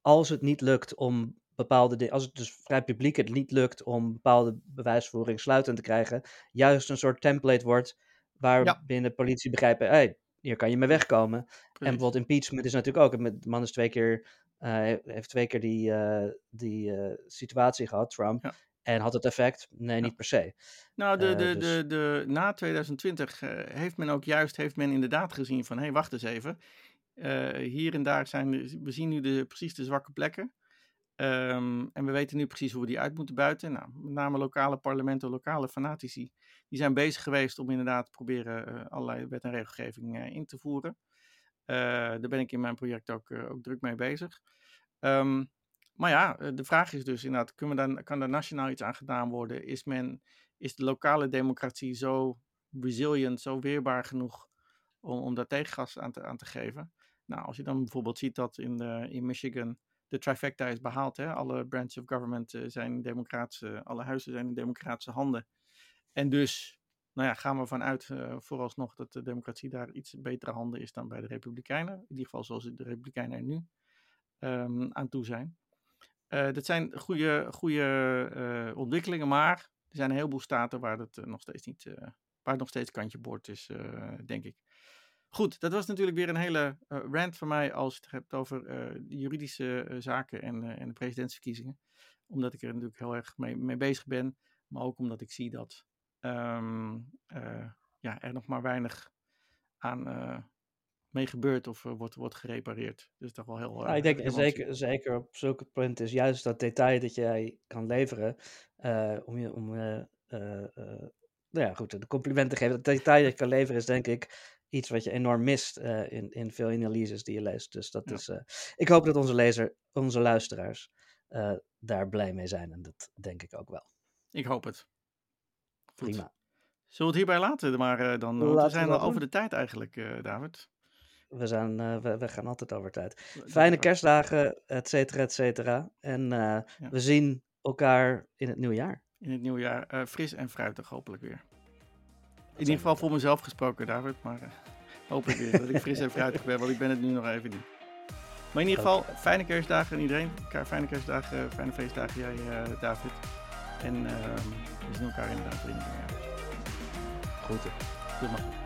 als het niet lukt om bepaalde dingen, als het dus vrij publiek het niet lukt om bepaalde bewijsvoering sluitend te krijgen, juist een soort template wordt waarbinnen ja. politie begrijpen, hey, hier kan je mee wegkomen. Precies. En bijvoorbeeld impeachment is natuurlijk ook, de man is twee keer, uh, heeft twee keer die, uh, die uh, situatie gehad, Trump. Ja. En had het effect? Nee, ja. niet per se. Nou, de, de, dus... de, de, na 2020 heeft men ook juist, heeft men inderdaad gezien van, hé, hey, wacht eens even. hier en daar zijn, we zien nu de, precies de zwakke plekken. Um, en we weten nu precies hoe we die uit moeten buiten. Nou, met name lokale parlementen, lokale fanatici, die zijn bezig geweest om inderdaad te proberen uh, allerlei wet en regelgeving uh, in te voeren. Uh, daar ben ik in mijn project ook, ook druk mee bezig. Um, maar ja, de vraag is dus inderdaad, kunnen dan, kan er nationaal iets aan gedaan worden? Is, men, is de lokale democratie zo resilient, zo weerbaar genoeg om, om daar tegengas aan te, aan te geven? Nou, als je dan bijvoorbeeld ziet dat in, in Michigan de trifecta is behaald. Hè? Alle branches of government zijn democratische, alle huizen zijn in democratische handen. En dus, nou ja, gaan we vanuit uh, vooralsnog dat de democratie daar iets betere handen is dan bij de Republikeinen. In ieder geval zoals de Republikeinen er nu um, aan toe zijn. Uh, dat zijn goede, goede uh, ontwikkelingen, maar er zijn een heleboel staten waar het nog steeds niet, waar nog steeds kantje boord is, denk ik. Goed, dat was natuurlijk weer een hele rant van mij als je het hebt over juridische zaken en, en de presidentsverkiezingen. Omdat ik er natuurlijk heel erg mee, mee bezig ben, maar ook omdat ik zie dat um, uh, ja, er nog maar weinig aan uh, mee gebeurt of uh, wordt, wordt gerepareerd. Dus toch wel heel. Ja, ik denk zeker, zeker op zulke punten is juist dat detail dat jij kan leveren om je om. nou ja, goed, de complimenten geven. Dat detail dat je kan leveren is denk ik iets wat je enorm mist in, in veel analyses die je leest. Dus dat ja. is. ik hoop dat onze lezer, onze luisteraars daar blij mee zijn. En dat denk ik ook wel. Ik hoop het. Prima. Zullen we het hierbij laten? Maar uh, dan, we zijn al over de tijd eigenlijk, uh, David. We, zijn, uh, we, we, gaan altijd over tijd. Fijne kerstdagen, et cetera, et cetera. En ja. we zien elkaar in het nieuwe jaar. In het nieuwe jaar. fris en fruitig, hopelijk weer. In ieder geval voor mezelf gesproken, David. Maar hopelijk weer dat ik fris en fruitig ben, want ik ben het nu nog even niet. Maar in ieder geval, fijne kerstdagen aan iedereen. Fijne kerstdagen, fijne feestdagen jij, David. En uh, we zien elkaar inderdaad in het Groeten. Doe maar.